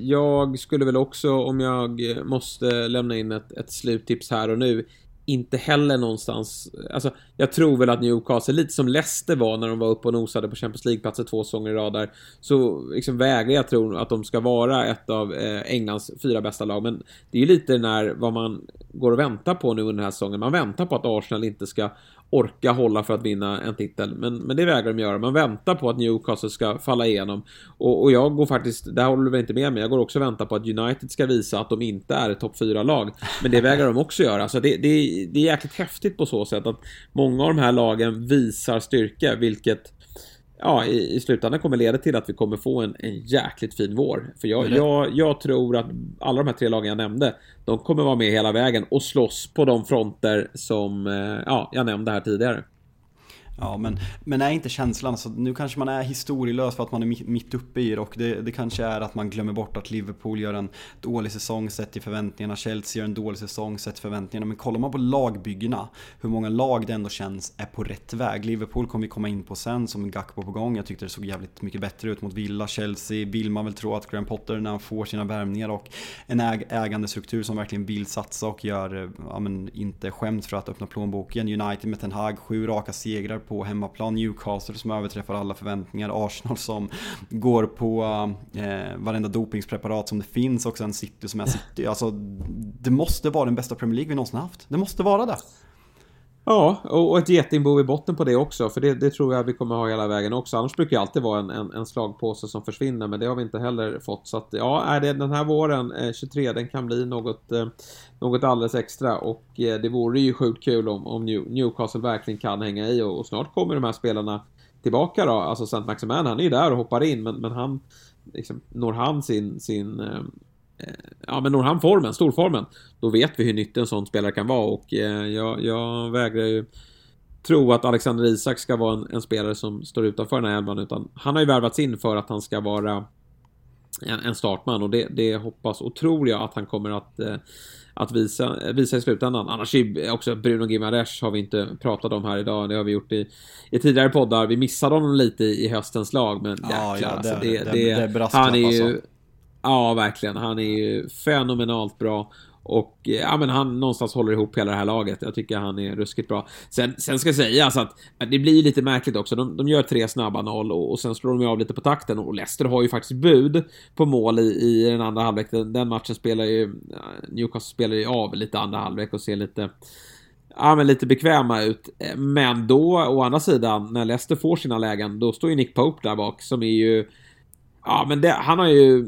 jag skulle väl också om jag måste lämna in ett, ett sluttips här och nu inte heller någonstans, alltså jag tror väl att Newcastle, lite som Leicester var när de var uppe och nosade på Champions League-platser två säsonger i rad där, så liksom vägrar jag tro att de ska vara ett av eh, Englands fyra bästa lag, men det är ju lite när vad man går och väntar på nu under den här säsongen, man väntar på att Arsenal inte ska orka hålla för att vinna en titel. Men, men det vägrar de göra. Man väntar på att Newcastle ska falla igenom. Och, och jag går faktiskt, där håller du väl inte med mig, jag går också och väntar på att United ska visa att de inte är ett topp 4-lag. Men det vägrar de också göra. Så det, det, det är jäkligt häftigt på så sätt att många av de här lagen visar styrka, vilket ja, i, i slutändan kommer leda till att vi kommer få en, en jäkligt fin vår. För jag, jag, jag tror att alla de här tre lagen jag nämnde, de kommer vara med hela vägen och slåss på de fronter som eh, ja, jag nämnde här tidigare. Ja, men, men är inte känslan, så nu kanske man är historielös för att man är mitt uppe i det och det, det kanske är att man glömmer bort att Liverpool gör en dålig säsong sett till förväntningarna, Chelsea gör en dålig säsong sett till förväntningarna. Men kollar man på lagbyggena, hur många lag det ändå känns är på rätt väg. Liverpool kommer vi komma in på sen som Gakpo på gång. Jag tyckte det såg jävligt mycket bättre ut mot Villa, Chelsea vill man väl tro att Graham Potter när han får sina värvningar och en äg ägandestruktur som verkligen vill satsa och gör, eh, ja men inte skämt för att öppna plånboken. United med Ten Hag, sju raka segrar på hemmaplan. Newcastle som överträffar alla förväntningar. Arsenal som går på eh, varenda dopingspreparat som det finns och sen City som är City. Alltså, det måste vara den bästa Premier League vi någonsin haft. Det måste vara det. Ja, och ett getingbo i botten på det också, för det, det, tror jag vi kommer ha hela vägen också. Annars brukar det alltid vara en, en, en, slagpåse som försvinner, men det har vi inte heller fått. Så att, ja, är det den här våren, eh, 23, den kan bli något, eh, något alldeles extra och eh, det vore ju sjukt kul om, om New, Newcastle verkligen kan hänga i och, och, snart kommer de här spelarna tillbaka då. Alltså St. Maximan, han är ju där och hoppar in, men, men han, liksom, når han sin, sin Eh, ja, men når han formen, storformen, då vet vi hur nyttig en sån spelare kan vara och eh, jag, jag vägrar ju tro att Alexander Isak ska vara en, en, spelare som står utanför den här elvan utan han har ju värvats in för att han ska vara en, en startman och det, det, hoppas och tror jag att han kommer att eh, att visa, visa i slutändan. Annars är också Bruno Gimares har vi inte pratat om här idag. Det har vi gjort i, i tidigare poddar. Vi missade honom lite i, i höstens lag, men ja, jäklar, ja, det, alltså, det, det, det, det han är ju... Alltså. Ja, verkligen. Han är ju fenomenalt bra. Och eh, ja, men han någonstans håller ihop hela det här laget. Jag tycker han är ruskigt bra. Sen, sen ska sägas att det blir lite märkligt också. De, de gör tre snabba noll och, och sen slår de av lite på takten och Leicester har ju faktiskt bud på mål i, i den andra halvlek. Den, den matchen spelar ju... Newcastle spelar ju av lite andra halvlek och ser lite ja, men lite bekväma ut. Men då, å andra sidan, när Leicester får sina lägen, då står ju Nick Pope där bak som är ju... Ja, men det, han har ju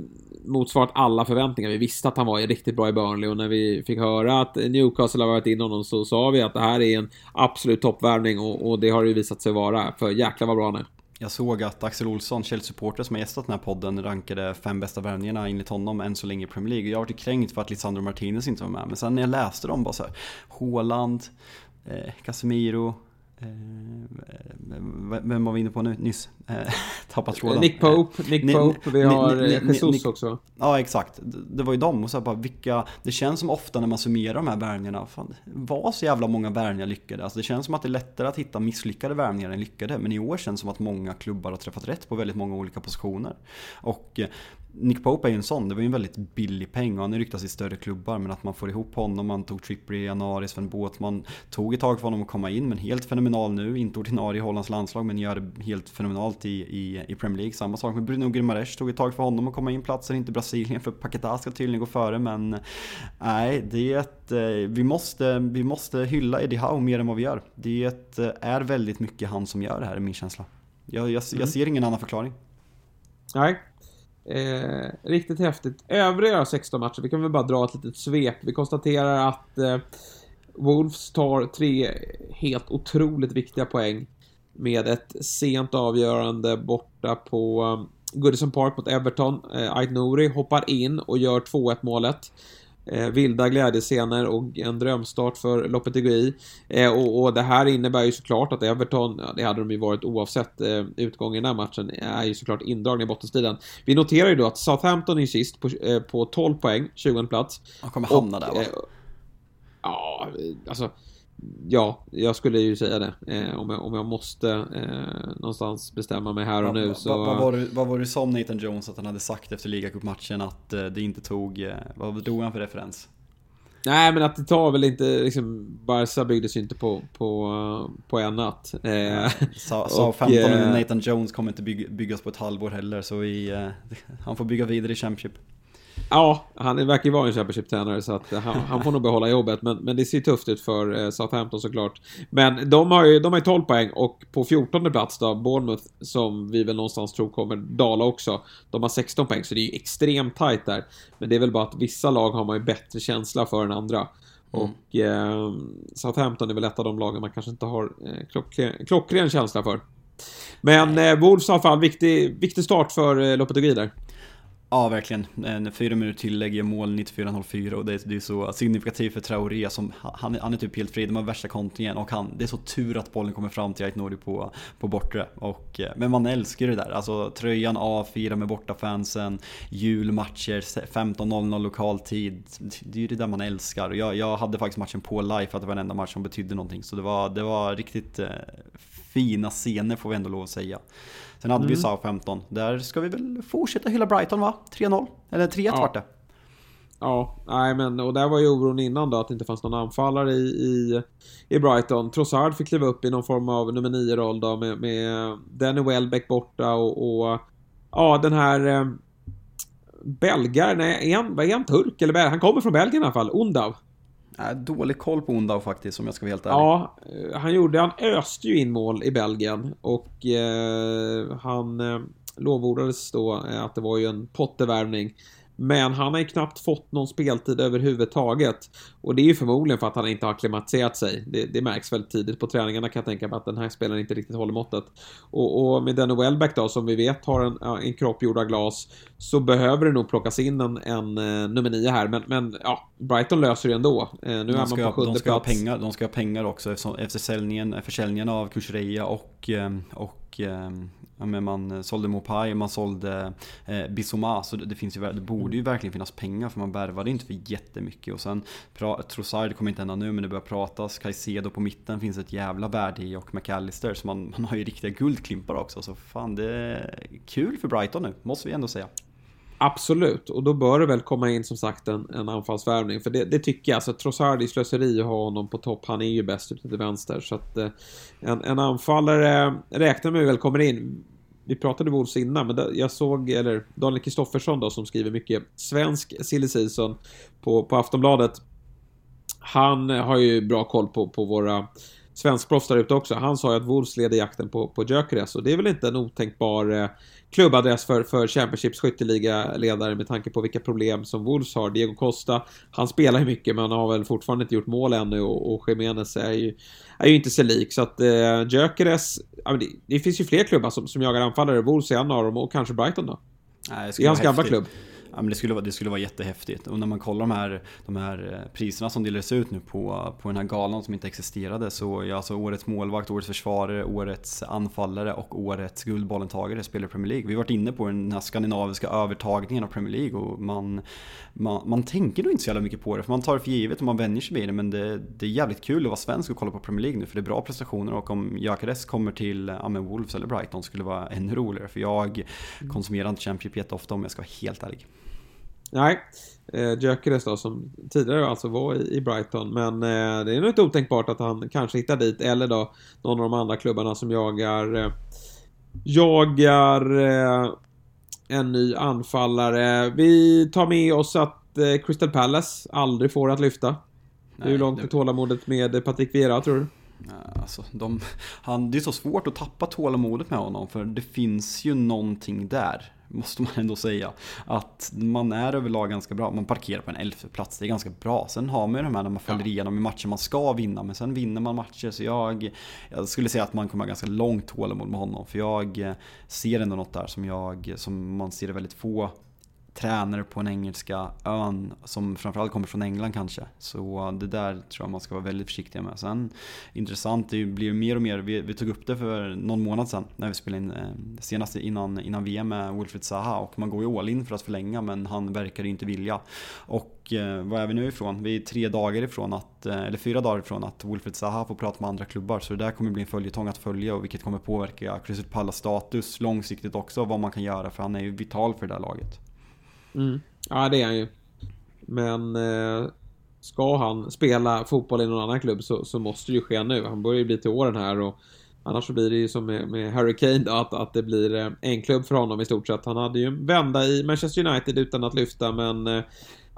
motsvarat alla förväntningar. Vi visste att han var riktigt bra i Burnley och när vi fick höra att Newcastle har varit in honom så sa vi att det här är en absolut toppvärvning och, och det har det ju visat sig vara. För jäklar vad bra han är. Jag såg att Axel Olsson, Chelsea-supporter som har gästat den här podden, rankade fem bästa värvningarna enligt honom än så länge i Premier League. Jag har varit kränkt för att Lisandro Martinez inte var med. Men sen när jag läste dem bara så här, Haaland, eh, Casemiro, vem var vi inne på nu nyss? Eh, <laughs> tappat tråden. Nick Pope, Nick Pope, vi har eh, Jesus Nick, också. Ja exakt, det var ju dem och så bara vilka, det känns som ofta när man summerar de här värvningarna, fan, var så jävla många värvningar lyckade. Alltså det känns som att det är lättare att hitta misslyckade värvningar än lyckade, men i år känns det som att många klubbar har träffat rätt på väldigt många olika positioner. Och Nick Pope är ju en sån, det var ju en väldigt billig peng och han ryktas i större klubbar men att man får ihop honom, man tog Trippier i januari, Sven Båtman tog ett tag för honom att komma in men helt fenomenal nu, inte ordinarie i Hollands landslag men gör det helt fenomenalt i, i, i Premier League. Samma sak med Bruno Grimares, tog ett tag för honom att komma in, platser inte Brasilien för Paquetá ska tydligen gå före men nej, det eh, vi måste, vi måste hylla Eddie Howe mer än vad vi gör. Det eh, är väldigt mycket han som gör det här är min känsla. Jag, jag, jag mm. ser ingen annan förklaring. Nej, Eh, riktigt häftigt. Övriga 16 matcher, vi kan väl bara dra ett litet svep. Vi konstaterar att eh, Wolves tar tre helt otroligt viktiga poäng med ett sent avgörande borta på um, Goodison Park mot Everton. Eh, Ait Nouri hoppar in och gör 2-1 målet eh, vilda glädjescener och en drömstart för Lopetegui. Eh, och, och det här innebär ju såklart att Everton, det hade de ju varit oavsett eh, utgången i den här matchen, är ju såklart indragna i bottenstriden. Vi noterar ju då att Southampton är sist på, eh, på 12 poäng, 20 plats. De kommer hamna och, där va? Eh, ja, alltså Ja, jag skulle ju säga det. Eh, om, jag, om jag måste eh, någonstans bestämma mig här och nu så... Vad, vad, var det, vad var det som Nathan Jones att han hade sagt efter ligacupmatchen att eh, det inte tog... Eh, vad drog han för referens? Nej, men att det tar väl inte, liksom, Barca byggdes ju inte på, på, på en natt. Eh, Sa 15 eh, Nathan Jones kommer inte bygg, byggas på ett halvår heller, så vi, eh, <laughs> han får bygga vidare i Championship. Ja, han verkar ju vara en Championship-tränare så att han, han, får nog behålla jobbet. Men, men det ser tufft ut för eh, Southampton såklart. Men de har ju de har 12 poäng och på 14 plats då, Bournemouth, som vi väl någonstans tror kommer dala också. De har 16 poäng, så det är ju extremt tight där. Men det är väl bara att vissa lag har man ju bättre känsla för än andra. Mm. Och eh, Southampton är väl ett av de lagen man kanske inte har eh, klockren, klockren känsla för. Men eh, Wolves har i alla fall viktig, viktig start för eh, Lopetegui där. Ja, verkligen. En fyra minuter tillägg ger mål 94-04 och det är, det är så signifikativt för Traoré som, han, han är typ helt fri, de har värsta kontringen och han, det är så tur att bollen kommer fram till Aitnori på, på bortre. Och, eh, men man älskar det där, alltså tröjan av, fira med bortafansen, julmatcher, 15.00 lokal tid. Det är ju det där man älskar. Jag, jag hade faktiskt matchen på live för att det var den enda match som betydde någonting. Så det var, det var riktigt eh, fina scener får vi ändå lov att säga. Sen hade mm. vi Southampton. Där ska vi väl fortsätta hylla Brighton va? 3-0? Eller 3-1 ja. vart det. Ja, nej men och där var ju oron innan då att det inte fanns någon anfallare i, i, i Brighton. Trossard fick kliva upp i någon form av nummer 9-roll då med, med Danny Welbeck borta och, och ja den här eh, belgaren, är han, är han turk eller? Han kommer från Belgien i alla fall, Undav. Äh, dålig koll på Ondau faktiskt om jag ska vara helt ärlig. Ja, eh, han gjorde, han öste ju in mål i Belgien och eh, han eh, lovordades då eh, att det var ju en pottevärvning. Men han har ju knappt fått någon speltid överhuvudtaget. Och det är ju förmodligen för att han inte har klimatiserat sig. Det, det märks väldigt tidigt på träningarna kan jag tänka mig att den här spelaren inte riktigt håller måttet. Och, och med Danny Welbeck då, som vi vet har en, en kropp gjord av glas, så behöver det nog plockas in en, en uh, nummer nio här. Men, men ja, Brighton löser det ändå. Uh, nu de är man på sjunde de ska plats. Ha pengar, de ska ha pengar också efter försäljningen, försäljningen av Kushreya och, eh, och Ja, men man sålde Mopai, man sålde eh, Bissoma, så det, det, finns ju, det borde ju verkligen finnas pengar för man värvade inte för jättemycket. Och sen, Trossard kommer inte hända nu men det börjar pratas, Caicedo på mitten finns ett jävla värde i och McAllister. Så man, man har ju riktiga guldklimpar också. Så fan det är kul för Brighton nu, måste vi ändå säga. Absolut, och då bör det väl komma in som sagt en, en anfallsvärvning. För det, det tycker jag. Alltså, Trossard är slöseri att ha honom på topp. Han är ju bäst ute till vänster. Så att eh, en, en anfallare räknar med väl kommer in. Vi pratade Wolves innan, men jag såg, eller Daniel Kristoffersson då som skriver mycket svensk silly season på, på Aftonbladet. Han har ju bra koll på, på våra svenskproffs där ute också. Han sa ju att Wolves leder jakten på, på Gyökeres och det är väl inte en otänkbar eh, klubbadress för, för Championships skytteliga-ledare med tanke på vilka problem som Wolves har. Diego Costa, han spelar ju mycket men har väl fortfarande inte gjort mål ännu och, och Jiménez är ju, är ju inte sig lik. Så att eh, Gyökeres, ja, det, det, finns ju fler klubbar som, som jagar anfallare. Wolves är en av dem och kanske Brighton då. Nej, det är hans gamla klubb. Ja, men det, skulle vara, det skulle vara jättehäftigt. Och när man kollar de här, de här eh, priserna som delades ut nu på, på den här galan som inte existerade så ja, alltså årets målvakt, årets försvarare, årets anfallare och årets Guldbollentagare spelar i Premier League. Vi har varit inne på den här skandinaviska övertagningen av Premier League och man, man, man tänker nog inte så jävla mycket på det för man tar det för givet och man vänjer sig vid det men det, det är jävligt kul att vara svensk och kolla på Premier League nu för det är bra prestationer och om Gyökeres kommer till ja, Wolves eller Brighton skulle det vara ännu roligare för jag konsumerar inte Championship jätteofta om jag ska vara helt ärlig. Nej, eh, Gyökeres då som tidigare alltså var i, i Brighton. Men eh, det är nog inte otänkbart att han kanske hittar dit. Eller då någon av de andra klubbarna som jagar eh, jagar eh, en ny anfallare. Vi tar med oss att eh, Crystal Palace aldrig får att lyfta. Nej, Hur långt är tålamodet med Patrik Vieira tror du? Alltså, de, han, det är så svårt att tappa tålamodet med honom för det finns ju någonting där måste man ändå säga. Att man är överlag ganska bra. Man parkerar på en elfte plats, det är ganska bra. Sen har man ju de här när man faller ja. igenom i matcher man ska vinna, men sen vinner man matcher. Så jag, jag skulle säga att man kommer ha ganska långt tålamod med honom. För jag ser ändå något där som, jag, som man ser väldigt få tränare på den engelska ön som framförallt kommer från England kanske. Så det där tror jag man ska vara väldigt försiktig med. Sen intressant, det blir mer och mer, vi, vi tog upp det för någon månad sedan när vi spelade in eh, senast innan, innan VM med Wilfried Zaha och man går ju all in för att förlänga men han verkar ju inte vilja. Och eh, är vi nu ifrån? Vi är tre dagar ifrån att, eh, eller fyra dagar ifrån att Wilfried Zaha får prata med andra klubbar så det där kommer bli en följetong att följa och vilket kommer påverka Crystal Palace status långsiktigt också vad man kan göra för han är ju vital för det där laget. Mm. Ja, det är han ju. Men eh, ska han spela fotboll i någon annan klubb så, så måste det ju ske nu. Han börjar ju bli till åren här och annars så blir det ju som med, med Harry Kane då, att, att det blir eh, en klubb för honom i stort sett. Han hade ju en vända i Manchester United utan att lyfta men eh,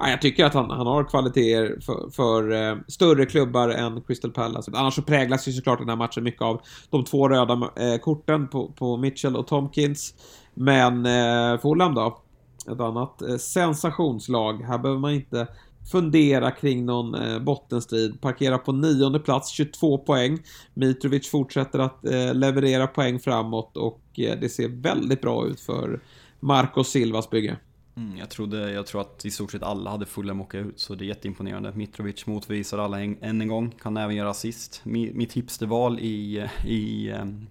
jag tycker att han, han har kvaliteter för, för eh, större klubbar än Crystal Palace. Annars så präglas ju såklart den här matchen mycket av de två röda eh, korten på, på Mitchell och Tomkins. Men eh, Fulham då? Ett annat eh, sensationslag. Här behöver man inte fundera kring någon eh, bottenstrid. Parkera på nionde plats, 22 poäng. Mitrovic fortsätter att eh, leverera poäng framåt och det ser väldigt bra ut för Marco Silvas bygge. Mm, jag, trodde, jag tror att i stort sett alla hade fulla mocka ut, så det är jätteimponerande. Mitrovic motvisar alla en, än en gång, kan även göra assist. Mitt hipsterval i, i ehm,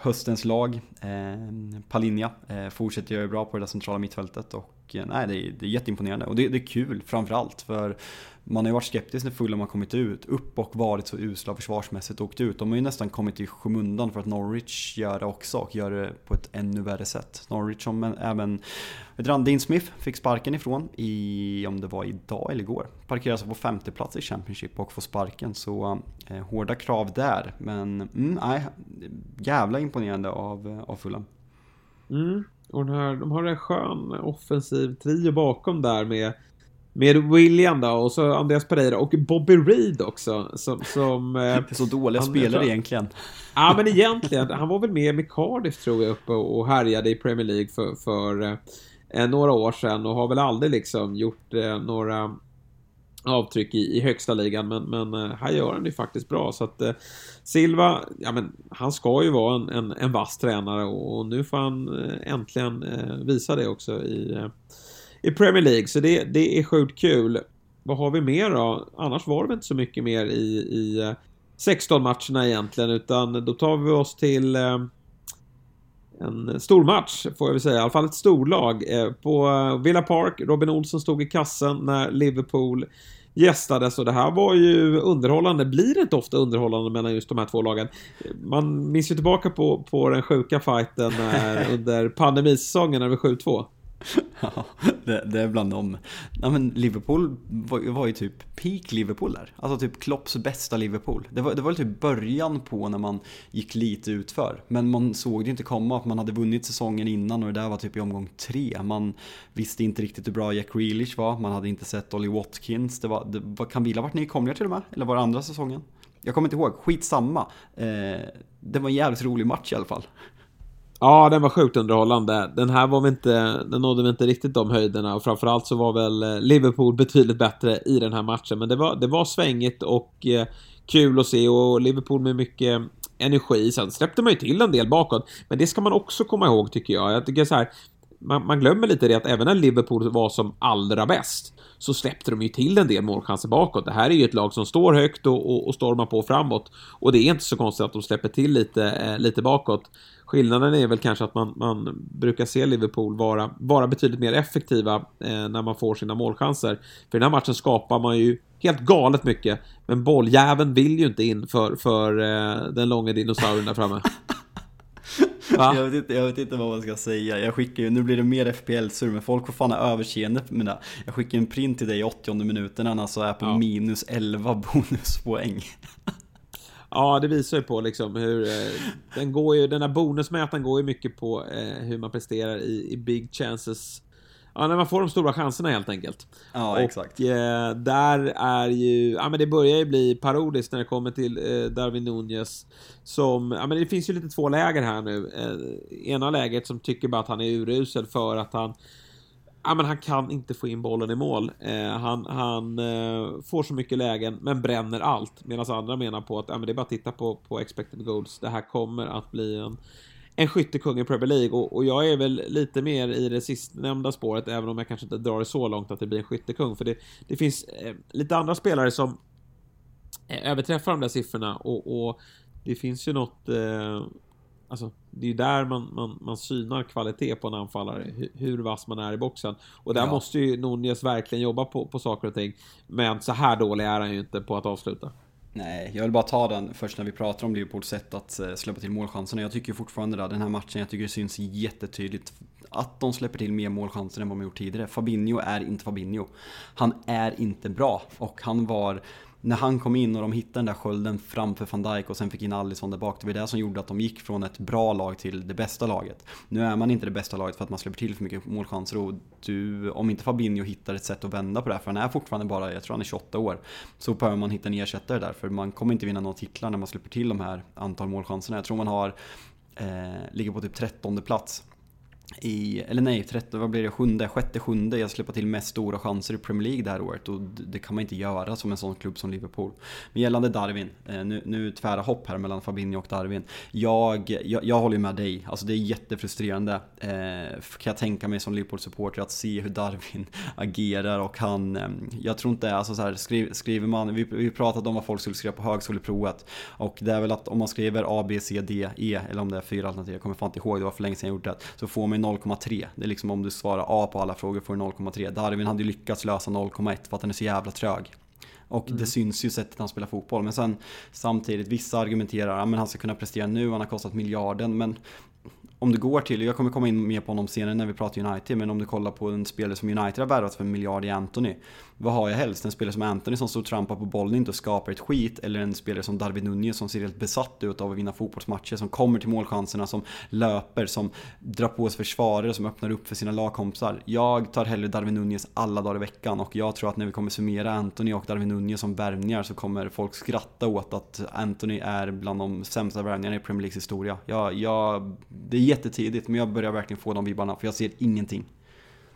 höstens lag. Eh, Palinja eh, fortsätter göra bra på det där centrala mittfältet och Eh, nej, det är, det är jätteimponerande. Och det, det är kul framförallt för man har ju varit skeptisk när Fulham har kommit ut, upp och varit så usla försvarsmässigt och åkt ut. De har ju nästan kommit i skymundan för att Norwich gör det också och gör det på ett ännu värre sätt. Norwich som även, vet Dean Smith fick sparken ifrån i, om det var idag eller igår. Parkerar sig på femte plats i Championship och får sparken. Så eh, hårda krav där. Men mm, nej, jävla imponerande av, eh, av Fulham. Mm. Och den här, de har en skön offensiv trio bakom där med med William då och så Andreas Pereira och Bobby Reed också. Som, som, <laughs> eh, det är så dåliga spelare egentligen. Ja men egentligen. Han var väl med med Cardiff tror jag uppe och härjade i Premier League för, för eh, några år sedan och har väl aldrig liksom gjort eh, några avtryck i, i högsta ligan men, men eh, här gör han det faktiskt bra så att eh, Silva, ja men han ska ju vara en, en, en vass tränare och, och nu får han eh, äntligen eh, visa det också i eh, i Premier League. Så det, det är sjukt kul. Vad har vi mer då? Annars var det inte så mycket mer i, i 16-matcherna egentligen utan då tar vi oss till eh, en stor match får jag väl säga, i alla fall ett storlag. Eh, på Villa Park, Robin Olsson stod i kassen när Liverpool gästades och det här var ju underhållande. Blir det inte ofta underhållande mellan just de här två lagen? Man minns ju tillbaka på, på den sjuka fighten när, <laughs> under pandemisäsongen när det var 7-2. <laughs> Ja, det, det är bland dem. Ja, men Liverpool var, var ju typ peak Liverpool där. Alltså typ Klopps bästa Liverpool. Det var, det var typ början på när man gick lite utför. Men man såg det inte komma att man hade vunnit säsongen innan och det där var typ i omgång tre. Man visste inte riktigt hur bra Jack Grealish var. Man hade inte sett Ollie Watkins. Det var, det var, kan Villa varit nykomlingar till och med? Eller var det andra säsongen? Jag kommer inte ihåg. Skitsamma. Eh, det var en jävligt rolig match i alla fall. Ja, den var sjukt underhållande. Den här var vi inte, den nådde vi inte riktigt de höjderna och framförallt så var väl eh, Liverpool betydligt bättre i den här matchen. Men det var, det var svängigt och eh, kul att se och Liverpool med mycket energi. Sen släppte man ju till en del bakåt, men det ska man också komma ihåg tycker jag. Jag tycker så här, man, man, glömmer lite det att även när Liverpool var som allra bäst så släppte de ju till en del målchanser bakåt. Det här är ju ett lag som står högt och, och, och stormar på framåt och det är inte så konstigt att de släpper till lite, eh, lite bakåt. Skillnaden är väl kanske att man, man brukar se Liverpool vara, vara betydligt mer effektiva eh, när man får sina målchanser. För den här matchen skapar man ju helt galet mycket, men bolljäveln vill ju inte in för, för eh, den långa dinosaurien där framme. <laughs> Jag vet, inte, jag vet inte vad man ska säga. Jag skickar ju, nu blir det mer FPL-sur, men folk får fan ha överseende med det. Jag skickar en print till dig i 80 minuten han alltså är på ja. minus 11 <laughs> bonuspoäng. Ja, det visar ju på liksom hur... Eh, den, går ju, den här bonusmätaren går ju mycket på eh, hur man presterar i, i big chances. Ja, när man får de stora chanserna helt enkelt. Ja, och, exakt. Eh, där är ju... Ja, men det börjar ju bli parodiskt när det kommer till eh, Darwin Nunez. Som... Ja, men det finns ju lite två läger här nu. Eh, ena läget som tycker bara att han är urusel för att han ja, men han kan inte få in bollen i mål. Eh, han han eh, får så mycket lägen, men bränner allt. Medan andra menar på att ja, men det är bara att titta på, på expected goals. Det här kommer att bli en, en skyttekung i Premier League. Och, och, jag är väl lite mer i det sistnämnda spåret, även om jag kanske inte drar det så långt att det blir en skyttekung. För det, det finns eh, lite andra spelare som eh, överträffar de där siffrorna. Och, och det finns ju något eh, Alltså, det är ju där man, man, man synar kvalitet på en anfallare, hur, hur vass man är i boxen. Och där ja. måste ju Nunez verkligen jobba på, på saker och ting. Men så här dålig är han ju inte på att avsluta. Nej, jag vill bara ta den först när vi pratar om Liverpools sätt att eh, släppa till målchanserna. Jag tycker fortfarande det, den här matchen, jag tycker det syns jättetydligt att de släpper till mer målchanser än vad de gjort tidigare. Fabinho är inte Fabinho. Han är inte bra och han var när han kom in och de hittade den där skölden framför van Dijk och sen fick in Alisson där bak. Det var det som gjorde att de gick från ett bra lag till det bästa laget. Nu är man inte det bästa laget för att man släpper till för mycket målchanser och du, om inte Fabinho hittar ett sätt att vända på det här, för han är fortfarande bara, jag tror han är 28 år, så behöver man hitta en ersättare där. För man kommer inte vinna några titlar när man släpper till de här antal målchanserna. Jag tror man har, eh, ligger på typ 13 plats i, eller nej, 13, vad blir det, sjunde, sjätte, sjunde. Jag släpper till mest stora chanser i Premier League det här året och det kan man inte göra som en sån klubb som Liverpool. Men gällande Darwin, eh, nu, nu tvära hopp här mellan Fabinho och Darwin. Jag, jag, jag håller med dig, alltså det är jättefrustrerande eh, kan jag tänka mig som Liverpool-supporter att se hur Darwin <laughs> agerar och han, eh, jag tror inte, alltså så här, skriv, skriver man, vi, vi pratade om vad folk skulle skriva på högskoleprovet och det är väl att om man skriver A, B, C, D, E eller om det är fyra alternativ, jag kommer fan inte ihåg, det var för länge sedan jag gjort det, så får man 0,3. Det är liksom om du svarar A på alla frågor får du 0,3. Darwin hade ju lyckats lösa 0,1 för att han är så jävla trög. Och mm. det syns ju sättet han spelar fotboll. Men sen samtidigt, vissa argumenterar att han ska kunna prestera nu, han har kostat miljarden. Men om du går till, jag kommer komma in mer på honom senare när vi pratar United, men om du kollar på en spelare som United har värvat för en miljard i Anthony. Vad har jag helst? En spelare som Anthony som står och trampar på bollen inte och skapar ett skit, eller en spelare som Darwin Nunez som ser helt besatt ut av att vinna fotbollsmatcher, som kommer till målchanserna, som löper, som drar på sig försvarare, som öppnar upp för sina lagkompisar. Jag tar hellre Darwin Nunez alla dagar i veckan och jag tror att när vi kommer summera Anthony och Darwin Nunez som värvningar så kommer folk skratta åt att Anthony är bland de sämsta värvningarna i Premier Leagues historia. Jag, jag, det är jättetidigt men jag börjar verkligen få de vibbarna för jag ser ingenting.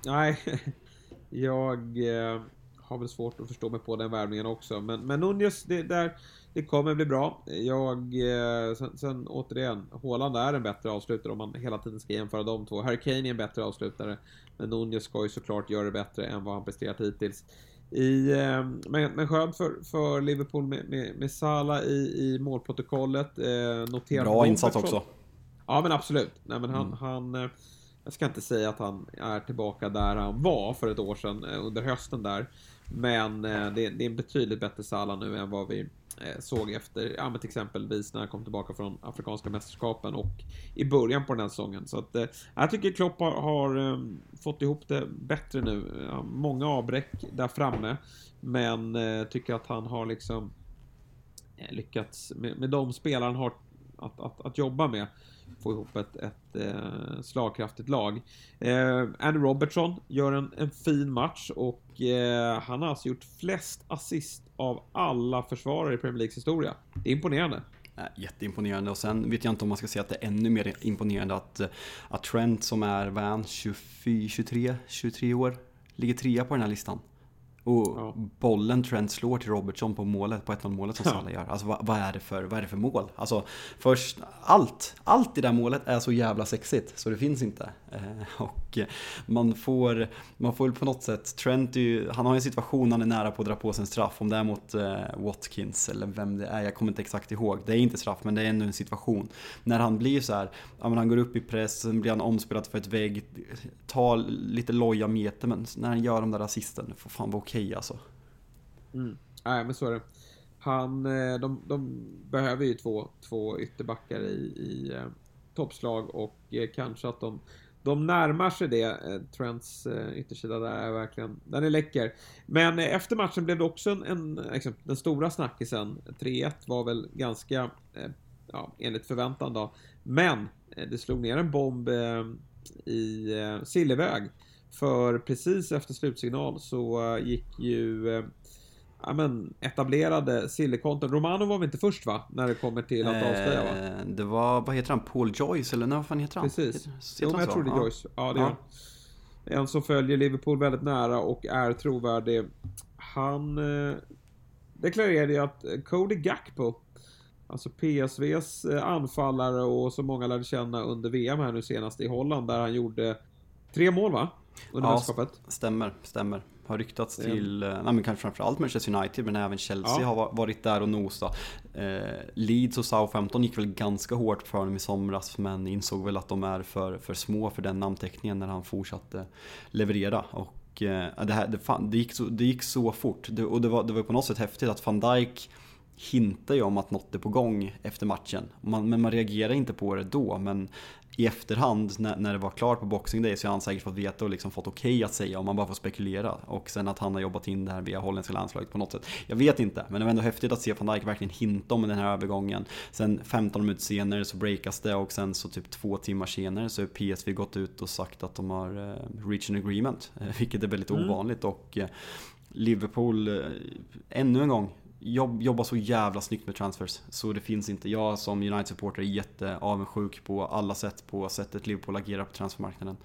Nej, <laughs> jag eh, har väl svårt att förstå mig på den värvningen också. Men, men Nunez, det, där, det kommer bli bra. Jag, eh, sen, sen återigen, Haaland är en bättre avslutare om man hela tiden ska jämföra de två. Harry Kane är en bättre avslutare. Men Nunez ska ju såklart göra det bättre än vad han presterat hittills. I, eh, men, men skönt för, för Liverpool med, med, med Salah i, i målprotokollet. Eh, Bra insats också. Ja men absolut. Nej men han, mm. han eh, jag ska inte säga att han är tillbaka där han var för ett år sedan eh, under hösten där. Men eh, det, det är en betydligt bättre Salah nu än vad vi, såg efter, ja men till exempelvis när han kom tillbaka från Afrikanska mästerskapen och i början på den här säsongen. Så att eh, jag tycker Klopp har, har fått ihop det bättre nu. Många avbräck där framme, men eh, tycker att han har liksom lyckats med, med de spelare han har att, att, att jobba med få ihop ett, ett eh, slagkraftigt lag. Eh, Andy Robertson gör en, en fin match och eh, han har alltså gjort flest assist av alla försvarare i Premier Leagues historia. Det är imponerande. Eh, jätteimponerande och sen vet jag inte om man ska säga att det är ännu mer imponerande att, eh, att Trent som är, vad 23, 23 år, ligger trea på den här listan. Och ja. bollen Trent slår till Robertson på målet, på 1-0 målet som Salah gör. Alltså vad, vad, är det för, vad är det för mål? Alltså först, allt, allt i det här målet är så jävla sexigt så det finns inte. Eh, och man får, man får på något sätt, Trent ju, han har en situation han är nära på att dra på sig en straff. Om det är mot eh, Watkins eller vem det är, jag kommer inte exakt ihåg. Det är inte straff men det är ändå en situation. När han blir så här, ja, men han går upp i press, sen blir han omspelad för ett vägg, tar lite loja meter men när han gör de där assisten, får fan vara okej okay, alltså. Mm. Nej men så är det. Han, eh, de, de behöver ju två, två ytterbackar i, i eh, toppslag och eh, kanske att de de närmar sig det. Trends Trents yttersida där är verkligen, den är läcker. Men efter matchen blev det också en, en liksom, den stora snackisen. 3-1 var väl ganska, ja, enligt förväntan då. Men det slog ner en bomb i Silleväg. För precis efter slutsignal så gick ju ja, men, etablerade sillekonton. Romano var väl inte först va? När det kommer till att avslöja va? Eh, det var, vad heter han, Paul Joyce eller vad fan heter han? Precis. Heter, jo, men jag tror det är Joyce. Ja, det ja. är En som följer Liverpool väldigt nära och är trovärdig. Han eh, deklarerade ju att Cody Gakpo Alltså PSVs eh, anfallare och som många lärde känna under VM här nu senast i Holland där han gjorde tre mål va? Under ja. Stämmer, stämmer har ryktats till, eh, nej, men kanske framförallt Manchester United men även Chelsea ja. har varit där och nosat. Eh, Leeds och Southampton gick väl ganska hårt för honom i somras men insåg väl att de är för, för små för den namnteckningen när han fortsatte leverera. Och eh, det, här, det, fan, det, gick så, det gick så fort det, och det var, det var på något sätt häftigt att van Dijk hintar ju om att något är på gång efter matchen. Man, men man reagerar inte på det då. Men i efterhand när, när det var klart på Boxing Day så har han säkert fått veta och liksom fått okej okay att säga om man bara får spekulera. Och sen att han har jobbat in det här via holländska landslaget på något sätt. Jag vet inte, men det var ändå häftigt att se van Dijk verkligen hinta om den här övergången. Sen 15 minuter senare så breakas det och sen så typ två timmar senare så har PSV gått ut och sagt att de har uh, reached an agreement. <laughs> Vilket är väldigt mm. ovanligt och uh, Liverpool, uh, ännu en gång, jobb, jobbar så jävla snyggt med transfers. Så det finns inte. Jag som United-supporter är jätteavundsjuk på alla sätt på sättet Liverpool agerar på transfermarknaden.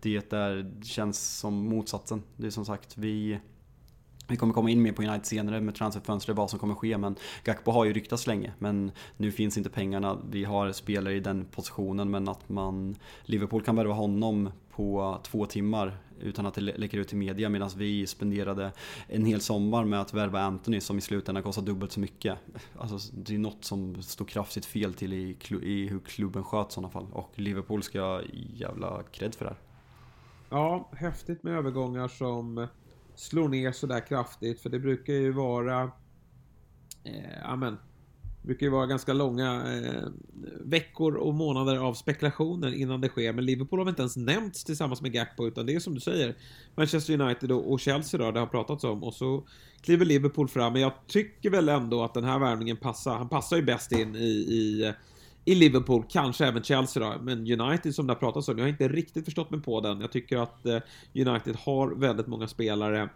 Det där känns som motsatsen. Det är som sagt, vi vi kommer komma in mer på United senare med transferfönstret, vad som kommer ske. Men Gakpo har ju ryktats länge, men nu finns inte pengarna. Vi har spelare i den positionen, men att man Liverpool kan värva honom på två timmar utan att det läcker ut till media medan vi spenderade en hel sommar med att värva Anthony som i slutändan kostar dubbelt så mycket. Alltså, det är något som står kraftigt fel till i, i hur klubben sköt i sådana fall och Liverpool ska ha jävla cred för det här. Ja, häftigt med övergångar som slår ner sådär kraftigt för det brukar ju vara eh, amen, det brukar ju vara ganska långa eh, veckor och månader av spekulationer innan det sker. Men Liverpool har väl inte ens nämnts tillsammans med Gakpo, utan det är som du säger Manchester United och, och Chelsea då, det har pratats om. Och så kliver Liverpool fram. Men jag tycker väl ändå att den här värvningen passar. Han passar ju bäst in i, i, i Liverpool, kanske även Chelsea då. Men United som det har pratats om, jag har inte riktigt förstått mig på den. Jag tycker att eh, United har väldigt många spelare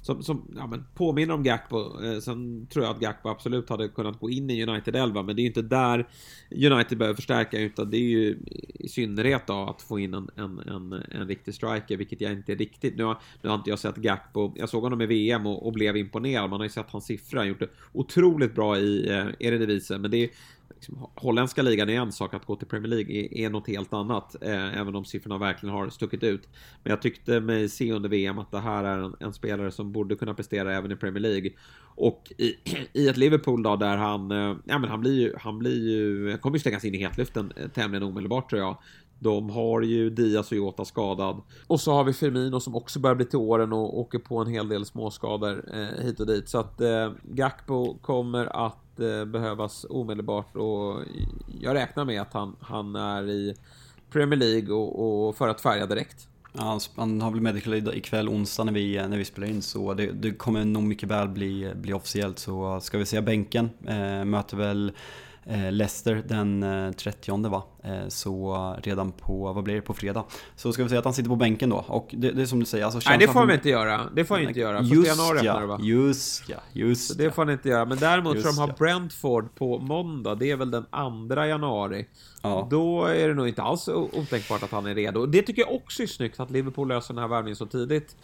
som, som ja, men påminner om Gakpo. Eh, sen tror jag att Gakpo absolut hade kunnat gå in i United 11, men det är ju inte där United behöver förstärka, utan det är ju i synnerhet då att få in en, en, en, en riktig striker, vilket jag inte riktigt... Nu har, nu har inte jag sett Gakpo, jag såg honom i VM och, och blev imponerad, man har ju sett hans siffror, han har gjort det otroligt bra i eh, Eredivisie, men det är liksom, holländska ligan är en sak, att gå till Premier League är, är något helt annat. Eh, även om siffrorna verkligen har stuckit ut. Men jag tyckte mig se under VM att det här är en, en spelare som borde kunna prestera även i Premier League. Och i, <clears throat> i ett Liverpool då där han, eh, ja men han blir ju, han blir ju, kommer ju slängas in i hetluften eh, tämligen omedelbart tror jag. De har ju Diaz och Jota skadad. Och så har vi Firmino som också börjar bli till åren och åker på en hel del småskador eh, hit och dit. Så att eh, Gakpo kommer att inte behövas omedelbart och jag räknar med att han, han är i Premier League och, och för att färga direkt. Ja, han har väl medical ikväll onsdag när vi, eh, när vi spelar in så det, det kommer nog mycket väl bli, bli officiellt så ska vi säga bänken eh, möter väl Leicester den 30 eh, va? Eh, så redan på, vad blir det, på fredag. Så ska vi säga att han sitter på bänken då. Och det, det är som du säger, alltså Nej det får han inte göra. Det får han inte göra. Just januari ja, det va? Just ja, just så Det får han inte göra. Men däremot just så de har Brentford på måndag. Det är väl den 2 januari. Ja. Då är det nog inte alls otänkbart att han är redo. Det tycker jag också är snyggt att Liverpool löser den här värvningen så tidigt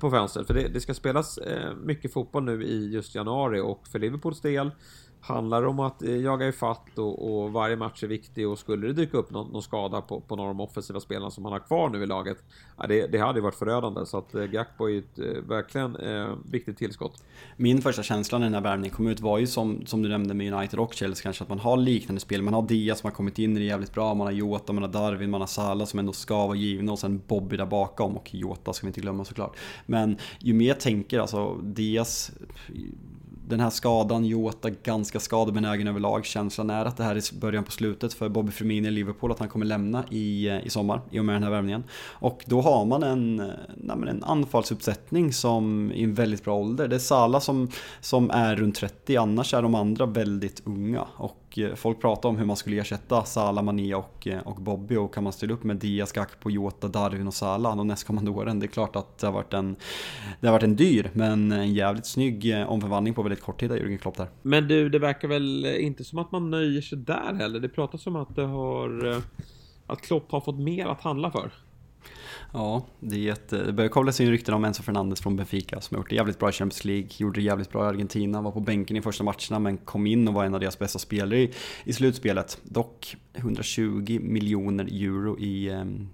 på fönstret. För det, det ska spelas eh, mycket fotboll nu i just januari och för Liverpools del handlar det om att eh, jaga ifatt och, och varje match är viktig och skulle det dyka upp någon, någon skada på, på några av de offensiva spelarna som han har kvar nu i laget, ja, det, det hade varit förödande. Så att eh, Gakpo är ett eh, verkligen eh, viktigt tillskott. Min första känsla när den här värvningen kom ut var ju som, som du nämnde med United och Chelsea kanske, att man har liknande spel. Man har Diaz som har kommit in i det jävligt bra, man har Jota, man har Darwin, man har Salah som ändå ska vara givna och sen Bobby där bakom och Jota ska vi inte glömma såklart. Men ju mer jag tänker, alltså Diaz den här skadan, Jota ganska skadebenägen överlag. Känslan är att det här är början på slutet för Bobby Firmino i Liverpool, att han kommer lämna i, i sommar i och med den här värvningen. Och då har man en, nej, en anfallsuppsättning som i en väldigt bra ålder. Det är Sala som, som är runt 30, annars är de andra väldigt unga. Och Eh, folk pratar om hur man skulle ersätta Salah, Mané och, eh, och Bobby och kan man ställa upp med Diaz, Gakpo, Jota, Darwin och Salah de nästkommande åren. Det är klart att det har varit en, det har varit en dyr men en jävligt snygg eh, omförvandling på väldigt kort tid av Jürgen Klopp där. Men du, det verkar väl inte som att man nöjer sig där heller. Det pratas om att det har att Klopp har fått mer att handla för. Ja, det, är ett, det börjar kopplas in rykten om Enzo Fernandes från Benfica som har gjort det jävligt bra i Champions League, gjorde det jävligt bra i Argentina, var på bänken i första matcherna men kom in och var en av deras bästa spelare i, i slutspelet. Dock 120 miljoner euro i, ehm,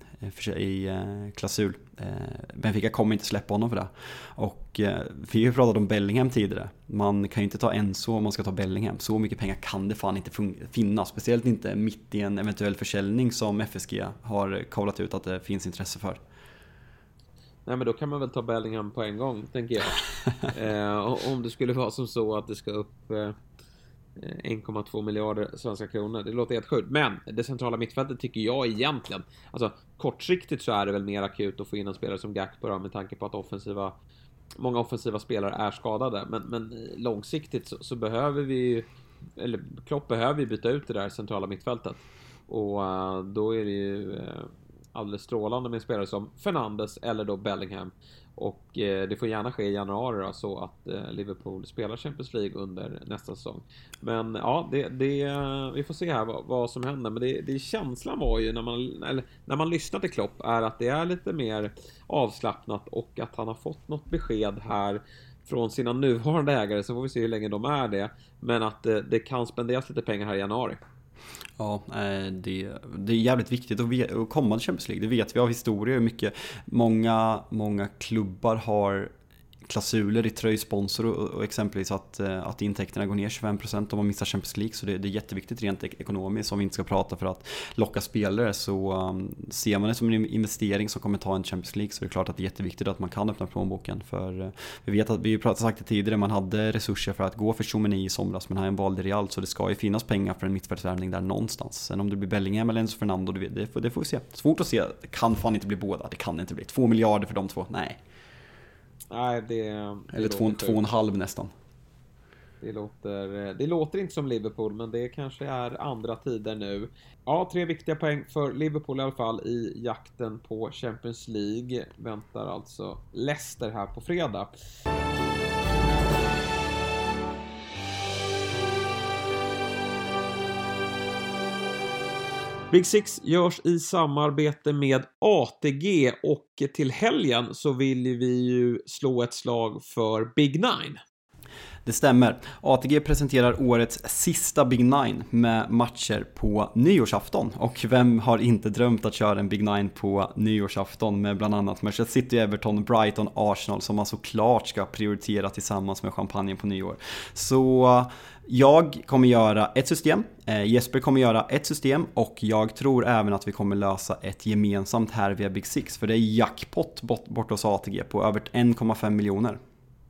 i eh, klausul. Eh, Benfica kommer inte släppa honom för det. Och eh, vi har ju pratat om Bellingham tidigare. Man kan ju inte ta Enzo om man ska ta Bellingham. Så mycket pengar kan det fan inte finnas. Speciellt inte mitt i en eventuell försäljning som FSG har kavlat ut att det finns intresse för. Nej men då kan man väl ta Bellingham på en gång, tänker jag. <laughs> eh, om det skulle vara som så att det ska upp eh, 1,2 miljarder svenska kronor. Det låter helt sjukt. Men det centrala mittfältet tycker jag egentligen, alltså kortsiktigt så är det väl mer akut att få in en spelare som Gakpo då, med tanke på att offensiva, många offensiva spelare är skadade. Men, men långsiktigt så, så behöver vi eller Klopp behöver ju byta ut det där centrala mittfältet. Och uh, då är det ju uh, alldeles strålande med spelare som Fernandes eller då Bellingham. Och eh, det får gärna ske i januari då, så att eh, Liverpool spelar Champions League under nästa säsong. Men ja, det, det, vi får se här vad, vad som händer. Men det, det känslan var ju när man, eller, när man lyssnar till Klopp är att det är lite mer avslappnat och att han har fått något besked här från sina <laughs> nuvarande ägare, så får vi se hur länge de är det. Men att eh, det kan spenderas lite pengar här i januari. Ja, eh, det, det är jävligt viktigt att komma till Champions League. Det vet vi av historia hur mycket många, många klubbar har klausuler i tröjsponsor och, och exempelvis att, eh, att intäkterna går ner 25% om man missar Champions League. Så det, det är jätteviktigt rent ekonomiskt om vi inte ska prata för att locka spelare. Så um, ser man det som en investering som kommer ta en Champions League så är det klart att det är jätteviktigt att man kan öppna plånboken. För uh, vi vet att, vi har sagt det tidigare, man hade resurser för att gå för Chomeny i somras men han valde Real så det ska ju finnas pengar för en mittfältsvärvning där någonstans. Sen om det blir Bellingham eller Enzo Fernando, det, det, det får vi se. Svårt att se, det kan fan inte bli båda, det kan inte bli. Två miljarder för de två, nej. Nej, det... Eller två, två och en halv nästan. Det låter, det låter inte som Liverpool, men det kanske är andra tider nu. Ja, tre viktiga poäng för Liverpool i alla fall i jakten på Champions League. Väntar alltså Leicester här på fredag. Big Six görs i samarbete med ATG och till helgen så vill vi ju slå ett slag för Big Nine. Det stämmer. ATG presenterar årets sista Big Nine med matcher på nyårsafton. Och vem har inte drömt att köra en Big Nine på nyårsafton med bland annat Manchester City, Everton, Brighton, Arsenal som man såklart ska prioritera tillsammans med champagnen på nyår. Så eh, jag kommer göra ett system, eh, Jesper kommer göra ett system och jag tror även att vi kommer lösa ett gemensamt här via Big Six för det är jackpot bort, bort hos ATG på över 1,5 miljoner.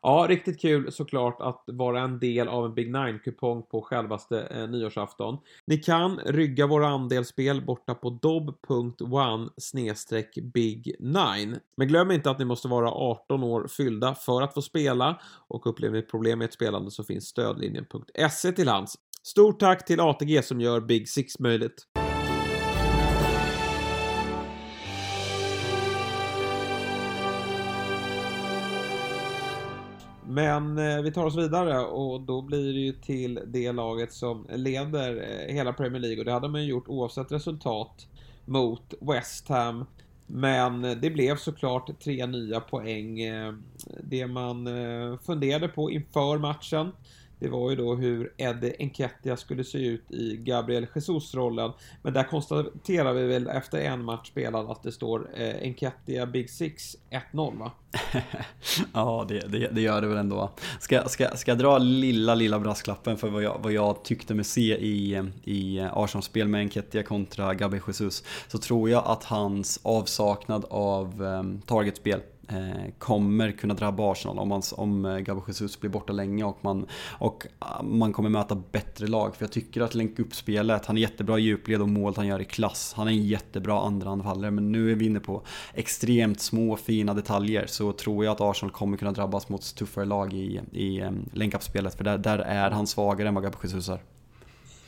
Ja, riktigt kul såklart att vara en del av en Big Nine-kupong på självaste eh, nyårsafton. Ni kan rygga våra andelsspel borta på dob.one big nine. Men glöm inte att ni måste vara 18 år fyllda för att få spela och upplever ni problem med ett spelande så finns stödlinjen.se till hands. Stort tack till ATG som gör Big Six möjligt. Men eh, vi tar oss vidare och då blir det ju till det laget som leder eh, hela Premier League och det hade man ju gjort oavsett resultat mot West Ham. Men eh, det blev såklart tre nya poäng. Det man funderade på inför matchen det var ju då hur Eddie Enketia skulle se ut i Gabriel Jesus-rollen. Men där konstaterar vi väl efter en match spelad att det står eh, Enketia Big Six 1-0 va? <laughs> ja, det, det, det, gör det väl ändå. Ska, ska, ska jag dra lilla, lilla brasklappen för vad jag, vad jag tyckte mig se i, i Arsenal-spel med Enketia kontra Gabriel Jesus så tror jag att hans avsaknad av um, targetspel Eh, kommer kunna drabba Arsenal om, man, om eh, Gabriel Gabo Jesus blir borta länge och man, och eh, man kommer möta bättre lag. För jag tycker att länka upp spelet, han är jättebra i djupled och målet han gör i klass. Han är en jättebra andra anfallare men nu är vi inne på extremt små fina detaljer så tror jag att Arsenal kommer kunna drabbas mot tuffare lag i, i Upp-spelet, för där, där är han svagare än vad Gabo Jesus är.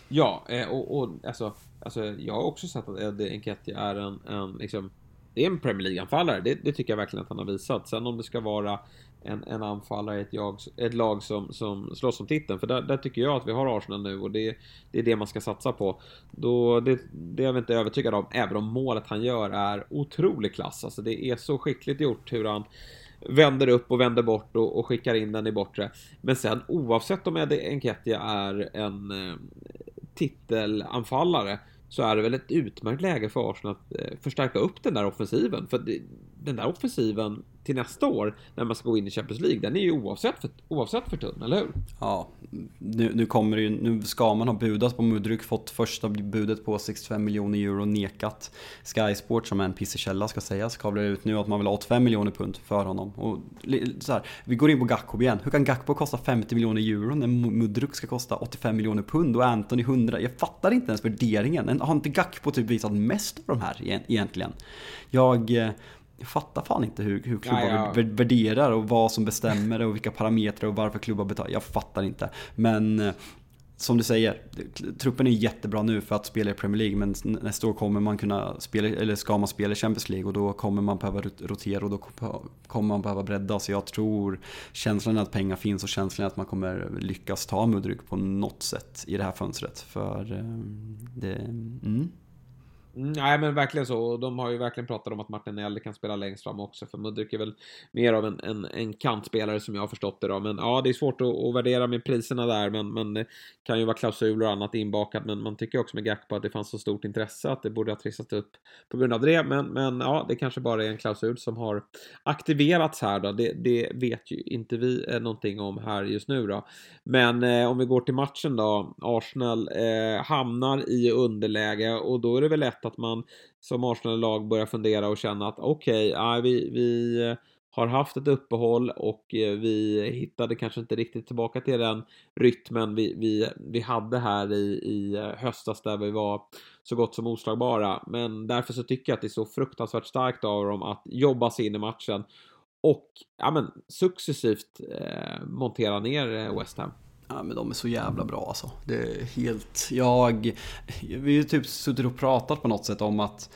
Ja, och, och alltså, alltså, jag har också sett att Eddie Enketti är en, en liksom det är en Premier League-anfallare. Det, det, tycker jag verkligen att han har visat. Sen om det ska vara en, en anfallare i ett, jag, ett lag som, som slåss om titeln, för där, där, tycker jag att vi har Arsenal nu och det, det är det man ska satsa på. Då, det, det är jag inte övertygad om, även om målet han gör är otrolig klass. Alltså det är så skickligt gjort hur han vänder upp och vänder bort och, och skickar in den i bortre. Men sen oavsett om Eddie Enketia är en eh, titelanfallare så är det väl ett utmärkt läge för Arsenal att eh, förstärka upp den där offensiven. För den där offensiven till nästa år när man ska gå in i Champions League, den är ju oavsett för, oavsett för tunn, eller hur? Ja, nu, nu kommer det ju, nu ska man ha budat på Mudryk, fått första budet på 65 miljoner euro nekat. Sky Sport som är en pissekälla ska sägas, kavlar ut nu att man vill ha 85 miljoner pund för honom. Och så här, vi går in på Gakpo igen. Hur kan Gakpo kosta 50 miljoner euro när Mudryk ska kosta 85 miljoner pund och Anthony 100? Jag fattar inte ens värderingen. Har inte Gakpo typ visat mest av de här egentligen? Jag eh, jag fattar fan inte hur, hur klubbar ja, ja. värderar och vad som bestämmer det och vilka parametrar och varför klubbar betalar. Jag fattar inte. Men eh, som du säger, truppen är jättebra nu för att spela i Premier League men nästa år kommer man kunna spela, eller ska man spela i Champions League och då kommer man behöva rotera och då kommer man behöva bredda. Så jag tror känslan är att pengar finns och känslan är att man kommer lyckas ta Mudryk på något sätt i det här fönstret. För eh, det... Mm. Mm, nej men verkligen så. Och de har ju verkligen pratat om att Martinelli kan spela längst fram också. För Mudryk är väl mer av en, en, en kantspelare som jag har förstått det då. Men ja, det är svårt att, att värdera med priserna där. Men, men det kan ju vara klausuler och annat inbakat. Men man tycker också med Gakpo att det fanns så stort intresse att det borde ha trissat upp på grund av det. Men, men ja, det kanske bara är en klausul som har aktiverats här då. Det, det vet ju inte vi eh, någonting om här just nu då. Men eh, om vi går till matchen då. Arsenal eh, hamnar i underläge och då är det väl lätt att man som Arsenal-lag börjar fundera och känna att okej, okay, vi, vi har haft ett uppehåll och eh, vi hittade kanske inte riktigt tillbaka till den rytmen vi, vi, vi hade här i, i eh, höstas där vi var så gott som oslagbara. Men därför så tycker jag att det är så fruktansvärt starkt av dem att jobba sig in i matchen och ja, men, successivt eh, montera ner eh, West Ham. Ja men de är så jävla bra alltså. Det är helt... Jag... Vi har typ suttit och pratat på något sätt om att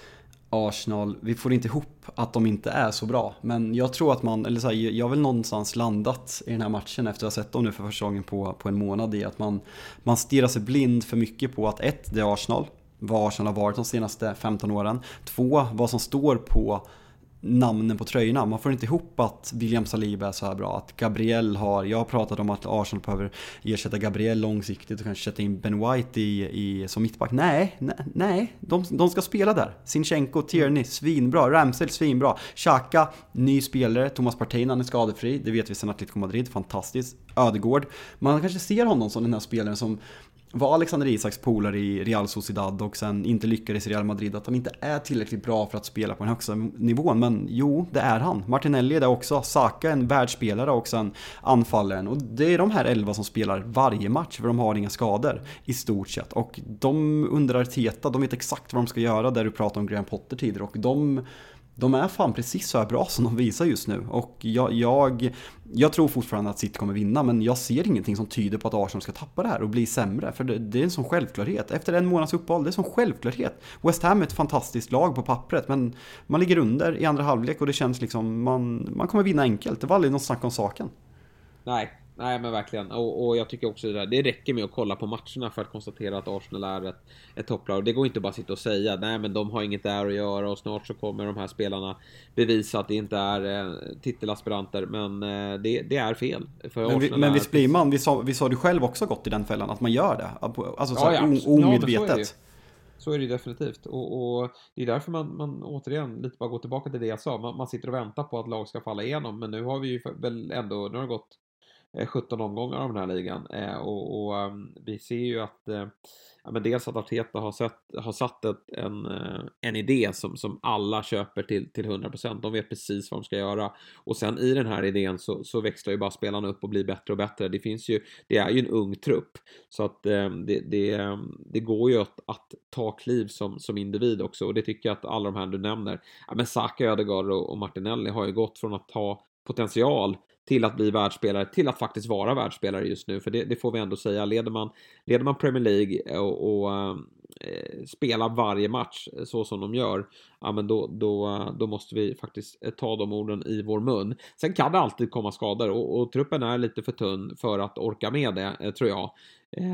Arsenal, vi får inte ihop att de inte är så bra. Men jag tror att man, eller så här, jag har väl någonstans landat i den här matchen efter att ha sett dem nu för första gången på, på en månad i att man, man stirrar sig blind för mycket på att ett, det är Arsenal, vad Arsenal har varit de senaste 15 åren. Två, vad som står på namnen på tröjorna. Man får inte ihop att William Saliba är så här bra. Att Gabriel har, jag har pratat om att Arsenal behöver ersätta Gabriel långsiktigt och kanske sätta in Ben White i, i, som mittback. Nej, nej, nej. De, de ska spela där. Sinchenko, Tierney, svinbra. Ramsel, svinbra. Xhaka, ny spelare. Thomas Partey, han är skadefri. Det vet vi sen Atletico Madrid, fantastiskt. Ödegård. Man kanske ser honom som den här spelaren som var Alexander Isaks polare i Real Sociedad och sen inte lyckades i Real Madrid, att han inte är tillräckligt bra för att spela på den högsta nivån. Men jo, det är han. Martinelli är det också. Saka är en världsspelare och sen anfallaren. Och det är de här elva som spelar varje match, för de har inga skador i stort sett. Och de undrar Teta, de vet exakt vad de ska göra, där du pratade om Graham Potter tidigare. Och de de är fan precis så här bra som de visar just nu. Och jag, jag, jag tror fortfarande att City kommer vinna, men jag ser ingenting som tyder på att Arsenal ska tappa det här och bli sämre. För det, det är en sån självklarhet. Efter en månads uppehåll, det är en sån självklarhet. West Ham är ett fantastiskt lag på pappret, men man ligger under i andra halvlek och det känns liksom, man, man kommer vinna enkelt. Det var aldrig något snack om saken. Nej, Nej men verkligen. Och, och, jag tycker också det där, det räcker med att kolla på matcherna för att konstatera att Arsenal är ett, ett topplag. Det går inte bara att sitta och säga nej men de har inget där att göra och snart så kommer de här spelarna bevisa att det inte är eh, titelaspiranter. Men eh, det, det, är fel. För men, vi, men visst blir man, vi sa, vi sa du själv också gått i den fällan, att man gör det? Alltså så ja, ja, omedvetet. Ja, så är det definitivt. Och, och, det är därför man, man återigen lite bara går tillbaka till det jag sa. Man, man, sitter och väntar på att lag ska falla igenom. Men nu har vi ju väl ändå, nu har det gått Eh, 17 omgångar av den här ligan. Eh, och, och ehm, vi ser ju att eh, ja, men dels att Arteta har, sett, har satt ett, en, en idé som, som alla köper till, till 100%. De vet precis vad de ska göra. Och sen i den här idén så, så växlar ju bara spelarna upp och blir bättre och bättre. Det finns ju, det är ju en ung trupp. Så att ehm, det, det, ehm, det går ju att, att ta kliv som, som individ också. Och det tycker jag att alla de här du nämner, ja, men Saka, Ödegaard och, och Martinelli har ju gått från att ha potential till att bli världsspelare, till att faktiskt vara världsspelare just nu. För det, det får vi ändå säga, leder man, leder man Premier League och, och eh, Eh, spela varje match eh, så som de gör, ja men då, då, då måste vi faktiskt eh, ta de orden i vår mun. Sen kan det alltid komma skador och, och truppen är lite för tunn för att orka med det, tror jag.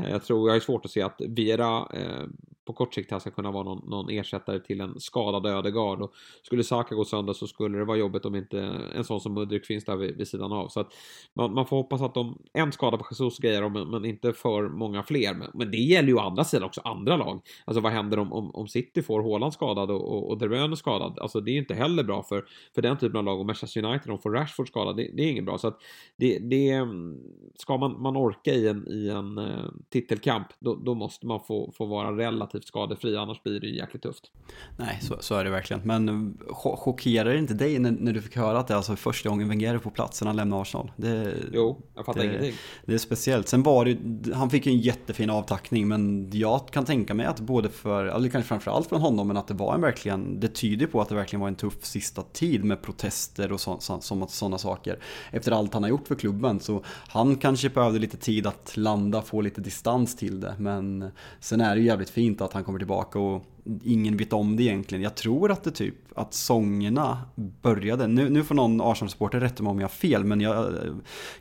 Jag tror jag är svårt att se att Vera eh, på kort sikt här ska kunna vara någon, någon ersättare till en skadad Ödegard. Och skulle Saka gå sönder så skulle det vara jobbigt om inte en sån som Mudryk finns där vid, vid sidan av. Så att man, man, får hoppas att de, en skada på Jesus grejer dem, men, men, inte för många fler. Men, men, det gäller ju å andra sidan också andra lag. Alltså vad händer om, om, om City får Haaland skadad och, och, och De Bruyne skadad? Alltså det är ju inte heller bra för, för den typen av lag. Och Manchester United, de får Rashford skadad, det, det är inget bra. Så att det, det ska man, man orka i en, i en uh, titelkamp, då, då måste man få, få vara relativt skadefri, annars blir det ju jäkligt tufft. Nej, så, så är det verkligen. Men eh, chockerar det inte dig när, när du fick höra att det är alltså första gången Wenger på plats sen han lämnade Arsenal? Det, jo, jag fattar det, ingenting. Det är speciellt. Sen var det, han fick ju en jättefin avtackning, men jag kan tänka mig att både för, eller kanske framförallt från honom, men att det var en verkligen, det tyder på att det verkligen var en tuff sista tid med protester och sådana saker. Efter allt han har gjort för klubben, så han kanske behövde lite tid att landa, få lite distans till det. Men sen är det ju jävligt fint att han kommer tillbaka och ingen vet om det egentligen. Jag tror att det typ, att sångerna började, nu, nu får någon Arsenal-supporter rätta mig om jag har fel, men jag,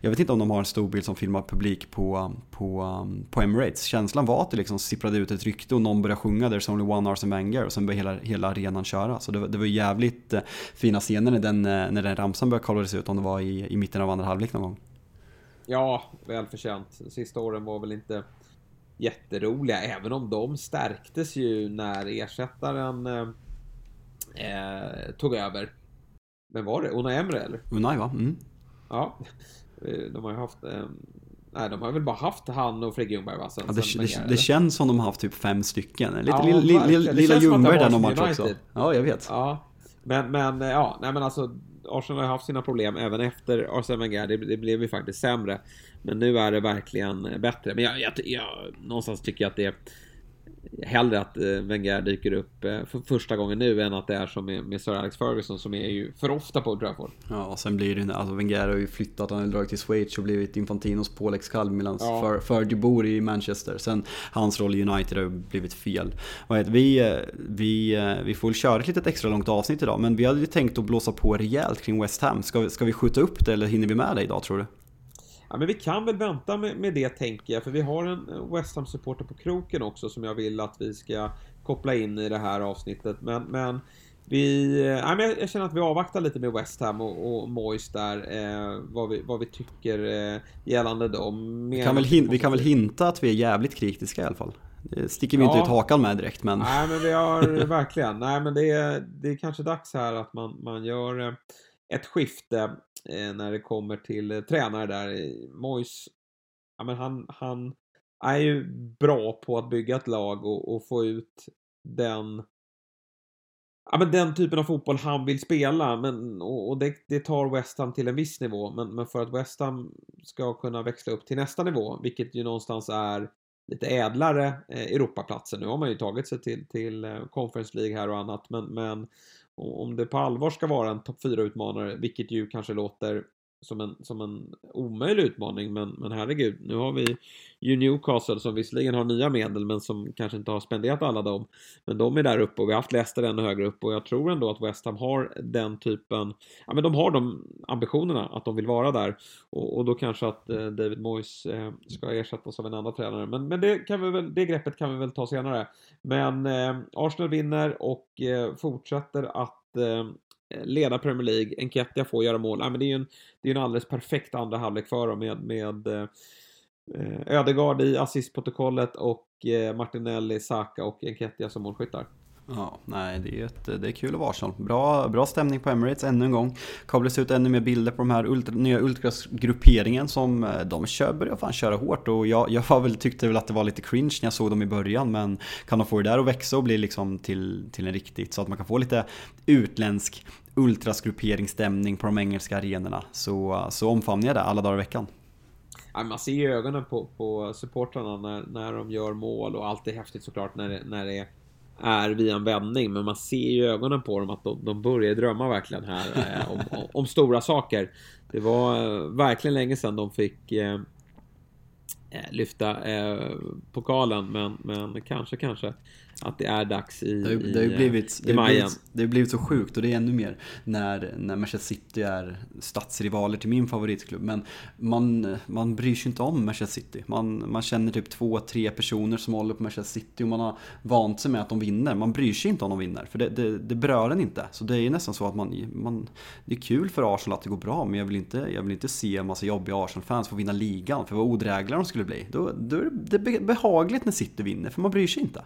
jag vet inte om de har en stor bild som filmar publik på, på, på Emirates. Känslan var att det liksom sipprade ut ett rykte och någon började sjunga There's only one Arsene Wenger och sen började hela, hela arenan köra. Så det, det var jävligt eh, fina scener när den, eh, när den ramsan började kollades ut, om det var i, i mitten av andra halvlek någon gång. Ja, välförtjänt. Sista åren var väl inte jätteroliga, även om de stärktes ju när ersättaren eh, eh tog över. Men var det? Unai Emre eller? Unai va? Mm. Ja, eh, de har ju haft eh, Nej, de har väl bara haft han och Fredrik Ljungberg va? Sen, ja, det, sen det, det, känns som de har haft typ fem stycken. Lite ja, lilla, lilla, lilla Ljungberg där någon match också. Ja, jag vet. Ja, men, men ja, nej men alltså Arsenal har haft sina problem även efter Arsene Wenger. Det, det, blev ju faktiskt sämre. Men nu är det verkligen bättre. Men jag, jag, jag någonstans tycker jag att det är hellre att eh, Wenger dyker upp eh, för första gången nu än att det är som med, med Sir Alex Ferguson som är ju för ofta på Trafford. Ja, och sen blir det alltså Wenger har ju flyttat, han har dragit till Schweiz och blivit Infantinos påläggskalv medan ja. för, Fergie bor i Manchester. Sen hans roll i United har blivit fel. Vi, eh, vi, vi får väl köra ett litet extra långt avsnitt idag, men vi hade ju tänkt att blåsa på rejält kring West Ham. Ska, ska vi skjuta upp det eller hinner vi med det idag tror du? Ja, men vi kan väl vänta med, med det tänker jag, för vi har en West Ham-supporter på kroken också som jag vill att vi ska koppla in i det här avsnittet. Men, men vi, ja, men jag känner att vi avvaktar lite med West Ham och, och Moyes där, eh, vad, vi, vad vi tycker eh, gällande dem. Vi kan, väl hin- vi kan väl hinta att vi är jävligt kritiska i alla fall. Det sticker vi ja. inte ut hakan med direkt men... Nej men vi har <laughs> verkligen, nej men det är, det är kanske dags här att man, man gör eh, ett skifte eh, Eh, när det kommer till eh, tränare där. Mois, ja men han, han, är ju bra på att bygga ett lag och, och få ut den Ja men den typen av fotboll han vill spela men, och, och det, det, tar West Ham till en viss nivå men, men för att West Ham ska kunna växla upp till nästa nivå vilket ju någonstans är lite ädlare eh, Europaplatser. Nu har man ju tagit sig till, till eh, Conference League här och annat men, men om det på allvar ska vara en topp 4-utmanare, vilket ju kanske låter som en, som en omöjlig utmaning men, men herregud, nu har vi ju Newcastle som visserligen har nya medel men som kanske inte har spenderat alla dem. Men de är där uppe och vi har haft Leicester ännu högre upp och jag tror ändå att West Ham har den typen, ja men de har de ambitionerna att de vill vara där och, och då kanske att eh, David Moyes eh, ska ersättas av en annan tränare. Men, men det, kan vi väl, det greppet kan vi väl ta senare. Men eh, Arsenal vinner och eh, fortsätter att eh, Eh, leda Premier League. Enketia får göra mål. Ja, men det är ju en, det är en alldeles perfekt andra halvlek för dem med, med eh, eh Ödegard i assistprotokollet och eh, Martinelli, Saka och Enketia som målskyttar. Ja, nej, det är, ett, det är kul att vara Arsenal. Bra, bra stämning på Emirates ännu en gång. Kablas ut ännu mer bilder på de här ultra, nya ultrasgrupperingen som eh, de kör, börjar fan köra hårt. Och jag, jag var väl, tyckte väl att det var lite cringe när jag såg dem i början. Men kan de få det där att växa och bli liksom till, till en riktigt så att man kan få lite utländsk ultraskrupperingsstämning på de engelska arenorna. Så, så omfamnar jag det alla dagar i veckan. man ser ju ögonen på, på supportrarna när, när de gör mål och allt är häftigt såklart när det, när det är via en vändning, men man ser ju ögonen på dem att de, de börjar drömma verkligen här eh, om, om, om, stora saker. Det var eh, verkligen länge sedan de fick eh, eh lyfta eh, pokalen, men, men kanske, kanske att det är dags i, det har, det har blivit, i, det har blivit, det har blivit så sjukt och det är ännu mer när, när Manchester City är stadsrivaler till min favoritklubb. Men man, man bryr sig inte om Manchester City. Man, man känner typ två, tre personer som håller på Manchester City och man har vant sig med att de vinner. Man bryr sig inte om de vinner för det, det, det berör en inte. Så det är nästan så att man, man, det är kul för Arsenal att det går bra men jag vill inte, jag vill inte se en massa jobbiga Arsenal-fans få vinna ligan för vad odrägliga de skulle bli. Då, då är det behagligt när City vinner för man bryr sig inte.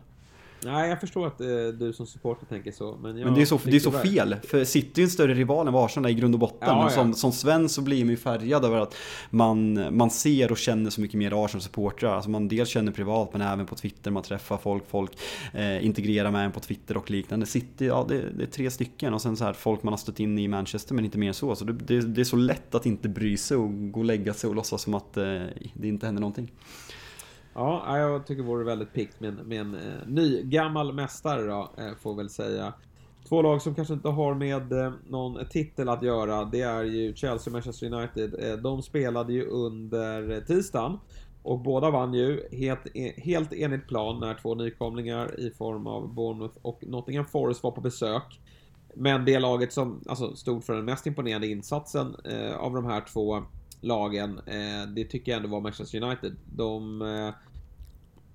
Nej, jag förstår att eh, du som supporter tänker så. Men, men det är så, det är så fel. För City är en större rival än Arsenal i grund och botten. Ja, men som, ja. som svensk så blir man ju färgad över att man, man ser och känner så mycket mer Arsenal-supportrar. Alltså man dels känner privat men även på Twitter. Man träffar folk, folk eh, integrerar med en på Twitter och liknande. City, ja det, det, är tre stycken. Och sen så här folk man har stött in i Manchester men inte mer så. Så det, det, det är så lätt att inte bry sig och gå och lägga sig och låtsas som att eh, det inte händer någonting. Ja, jag tycker det vore väldigt pikt med, med en eh, ny gammal mästare då, eh, får väl säga. Två lag som kanske inte har med eh, någon titel att göra, det är ju Chelsea och Manchester United. Eh, de spelade ju under tisdagen och båda vann ju helt, e, helt enligt plan när två nykomlingar i form av Bournemouth och Nottingham Forest var på besök. Men det laget som alltså, stod för den mest imponerande insatsen eh, av de här två lagen, eh, det tycker jag ändå var Manchester United. De eh,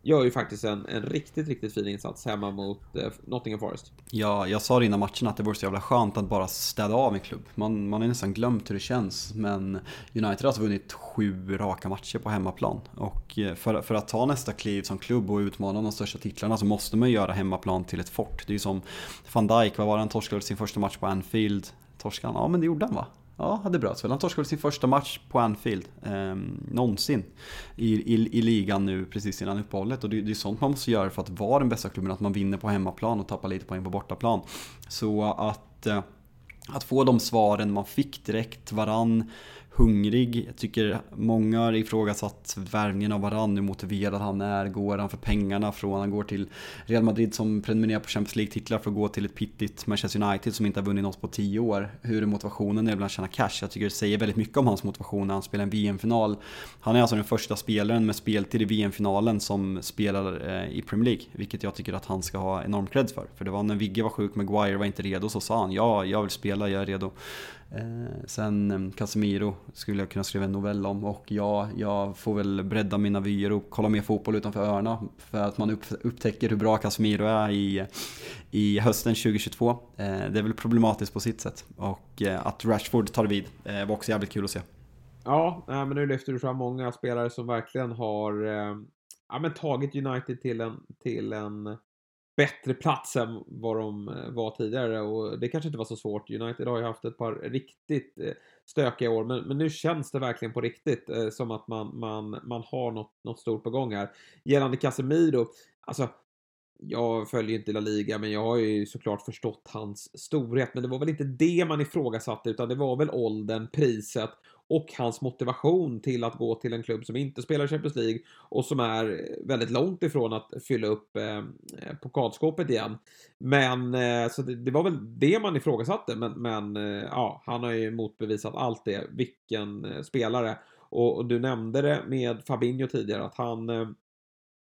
gör ju faktiskt en, en riktigt, riktigt fin insats hemma mot eh, Nottingham Forest. Ja, jag sa det innan matchen att det vore så jävla skönt att bara städa av en klubb. Man, man har nästan glömt hur det känns, men United har alltså vunnit sju raka matcher på hemmaplan. Och eh, för, för att ta nästa kliv som klubb och utmana de största titlarna så måste man göra hemmaplan till ett fort. Det är ju som van Dijk, vad var det han torskade sin första match på Anfield? Torskan? Ja men det gjorde han va? Ja, det bröts väl. Han torskade sin första match på Anfield eh, någonsin i, i, i, ligan nu precis innan uppehållet. Och det, det är sånt man måste göra för att vara den bästa klubben, att man vinner på hemmaplan och tappar lite poäng på bortaplan. Så att, eh, att få de svaren man fick direkt, varann hungrig. Jag tycker många har ifrågasatt värvningen av Varann, hur motiverad han är. Går han för pengarna från, han går till Real Madrid som prenumererar på Champions League-titlar för att gå till ett pittigt Manchester United som inte har vunnit något på 10 år. Hur är motivationen är bland att tjäna cash? Jag tycker det säger väldigt mycket om hans motivation när han spelar en VM-final. Han är alltså den första spelaren med speltid i VM-finalen som spelar eh, i Premier League, vilket jag tycker att han ska ha enorm cred för. För det var när Vigge var sjuk, Maguire var inte redo, så sa han ja, jag vill spela, jag är redo. Eh, sen ehm, Casemiro skulle jag kunna skriva en novell om och ja, jag får väl bredda mina vyer och kolla mer fotboll utanför öarna för att man upp, upptäcker hur bra Casemiro är i, i hösten 2022. Eh, det är väl problematiskt på sitt sätt och eh, att Rashford tar vid eh, var också jävligt kul att se. Ja, men nu lyfter du fram många spelare som verkligen har eh, ja, men tagit United till en, till en bättre plats än vad de eh, var tidigare och det kanske inte var så svårt. United har ju haft ett par riktigt eh, stökiga år men, men nu känns det verkligen på riktigt eh, som att man, man, man har något, något stort på gång här. Gällande Casemiro, alltså jag följer inte La Liga, men jag har ju såklart förstått hans storhet. Men det var väl inte det man ifrågasatte, utan det var väl åldern, priset och hans motivation till att gå till en klubb som inte spelar Champions League och som är väldigt långt ifrån att fylla upp eh, eh, pokalskåpet igen. Men eh, så det, det, var väl det man ifrågasatte, men, men eh, ja, han har ju motbevisat allt det. Vilken eh, spelare! Och, och, du nämnde det med Fabinho tidigare, att han eh,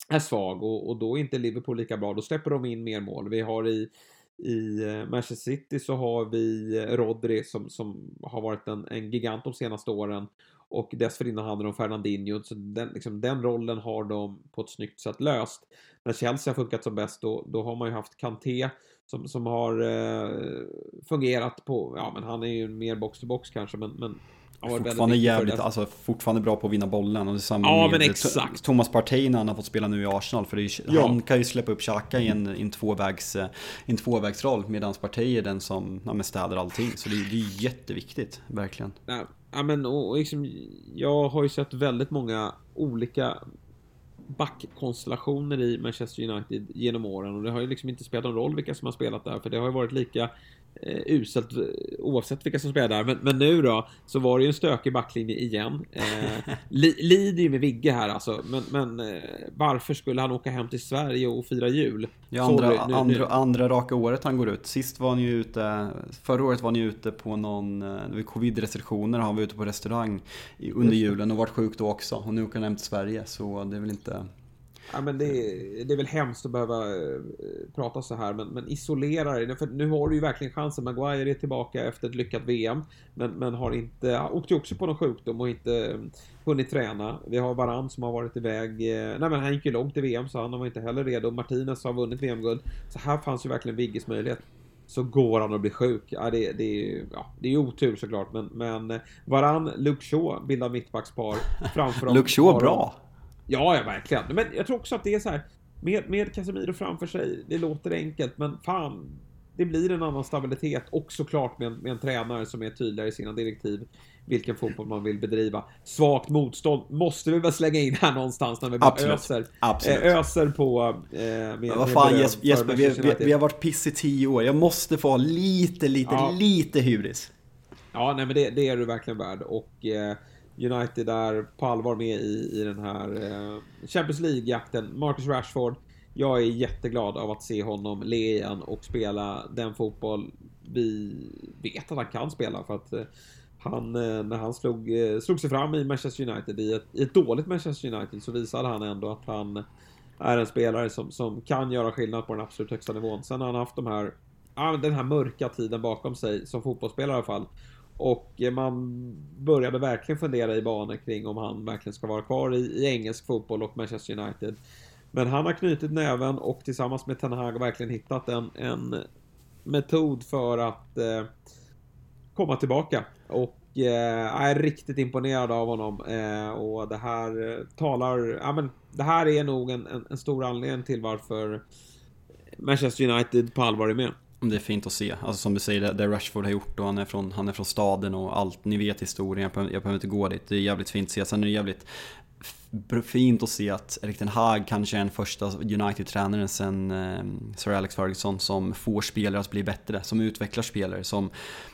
är svag och, och då är inte Liverpool lika bra. Då släpper de in mer mål. Vi har i i eh, Manchester City så har vi eh, Rodri som, som har varit en, en gigant de senaste åren och dessförinnan hade de Fernandinho, så den, liksom, den rollen har de på ett snyggt sätt löst. När Chelsea har funkat som bäst då, då har man ju haft Kanté som, som har eh, fungerat på, ja men han är ju mer box-to-box kanske men, men Fortfarande jävligt, alltså fortfarande bra på att vinna bollen. Och samma ja, men exakt. Thomas Partey när han har fått spela nu i Arsenal. För är, ja. han kan ju släppa upp Xhaka i en, i en, tvåvägs, eh, en tvåvägsroll. Medan Partey är den som ja, städar allting. Så det, det är jätteviktigt, verkligen. Ja, men och, och liksom, jag har ju sett väldigt många olika backkonstellationer i Manchester United genom åren och det har ju liksom inte spelat någon roll vilka som har spelat där för det har ju varit lika eh, uselt eh, oavsett vilka som spelar där. Men, men, nu då, så var det ju en stökig backlinje igen. Eh, li, lider ju med Vigge här alltså, men, men eh, varför skulle han åka hem till Sverige och fira jul? Ja, andra, Sorry, nu, andra, nu. andra raka året han går ut. Sist var han ju ute, förra året var han ju ute på någon, eh, vid covid-restriktioner, han var ute på restaurang under julen och varit sjuk då också. Och nu åker han hem till Sverige, så det är väl inte Ja, men det, det är väl hemskt att behöva uh, prata så här, men, men isolera dig. För nu har du ju verkligen chansen. Maguire är tillbaka efter ett lyckat VM, men, men har inte, åkte ju också på någon sjukdom och inte um, hunnit träna. Vi har Varann som har varit iväg, uh, nej men han gick ju långt i VM så han var inte heller redo. Martinez har vunnit VM-guld. Så här fanns ju verkligen Vigges möjlighet så går han och blir sjuk. Ja, det, det, är, ja, det är otur såklart, men, men eh, Varann, Luke Shaw bildar mittbackspar framför <laughs> dem. Luke Shaw bra! Ja, ja, verkligen. Men jag tror också att det är så här, med, med Casemiro framför sig, det låter enkelt, men fan, det blir en annan stabilitet och såklart med en, med en tränare som är tydligare i sina direktiv vilken fotboll man vill bedriva. Svagt motstånd måste vi väl slänga in här någonstans när vi bara Absolut. öser, Absolut. Äh, öser på... Eh, med, Men vad fan Jesper, Jesper vi, vi, vi, har varit piss i tio år. Jag måste få ha lite, lite, ja. lite hybris. Ja, nej men det, det, är du verkligen värd och eh, United är på allvar med i, i den här eh, Champions League-jakten. Marcus Rashford, jag är jätteglad av att se honom le igen och spela den fotboll vi vet att han kan spela för att eh, han, eh, när han slog, eh, slog sig fram i Manchester United, i ett, i ett dåligt Manchester United, så visade han ändå att han är en spelare som, som kan göra skillnad på den absolut högsta nivån. Sen har han haft de här, den här mörka tiden bakom sig, som fotbollsspelare i alla fall. Och eh, man började verkligen fundera i banor kring om han verkligen ska vara kvar i, i engelsk fotboll och Manchester United. Men han har knutit näven och tillsammans med Ten Hag verkligen hittat en, en metod för att eh, komma tillbaka. Och eh, jag är riktigt imponerad av honom. Eh, och det här talar, ja men det här är nog en, en, en stor anledning till varför Manchester United på allvar är med. Det är fint att se. Alltså som du säger, det Rashford har gjort och han är från, han är från staden och allt. Ni vet historien, jag behöver, jag behöver inte gå dit. Det är jävligt fint att se. Sen är det jävligt fint att se att Erik Ten Hag kanske är den första United-tränaren sen ehm, Sir Alex Ferguson som får spelare att bli bättre, som utvecklar spelare, som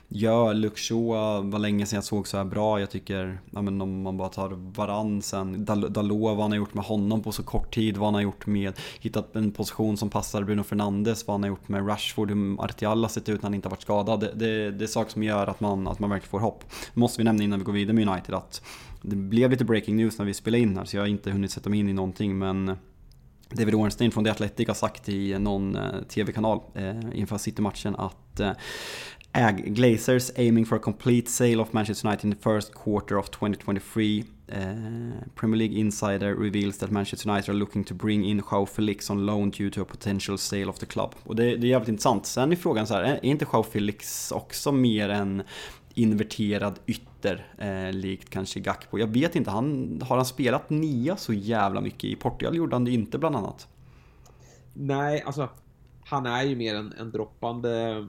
gör Luke eh, var länge sedan jag såg så här bra. Jag tycker, ja, men om man bara tar varann sen, Dalot, vad han har gjort med honom på så kort tid, vad han har gjort med, hittat en position som passar Bruno Fernandes, vad han har gjort med Rashford, hur Artial har sett ut när han inte har varit skadad. Det, det, det är saker som gör att man, att man verkligen får hopp. Måste vi nämna innan vi går vidare med United att det blev lite breaking news när vi spelade in här så jag har inte hunnit sätta mig in i någonting men David Ornstein från The Athletic har sagt i någon eh, TV-kanal eh, inför City-matchen att eh, Ag Glazers aiming for a complete sale of Manchester United in the first quarter of 2023. Uh, eh, Premier League insider reveals that Manchester United are looking to bring in Joao Felix on loan due to a potential sale of the club. Och det, det är jävligt intressant. Sen är frågan så här, är inte Joao Felix också mer en inverterad ytter, eh, likt kanske Gakpo. Jag vet inte, han, har han spelat nia så jävla mycket? I Portugal gjorde han det inte bland annat. Nej, alltså han är ju mer en, en droppande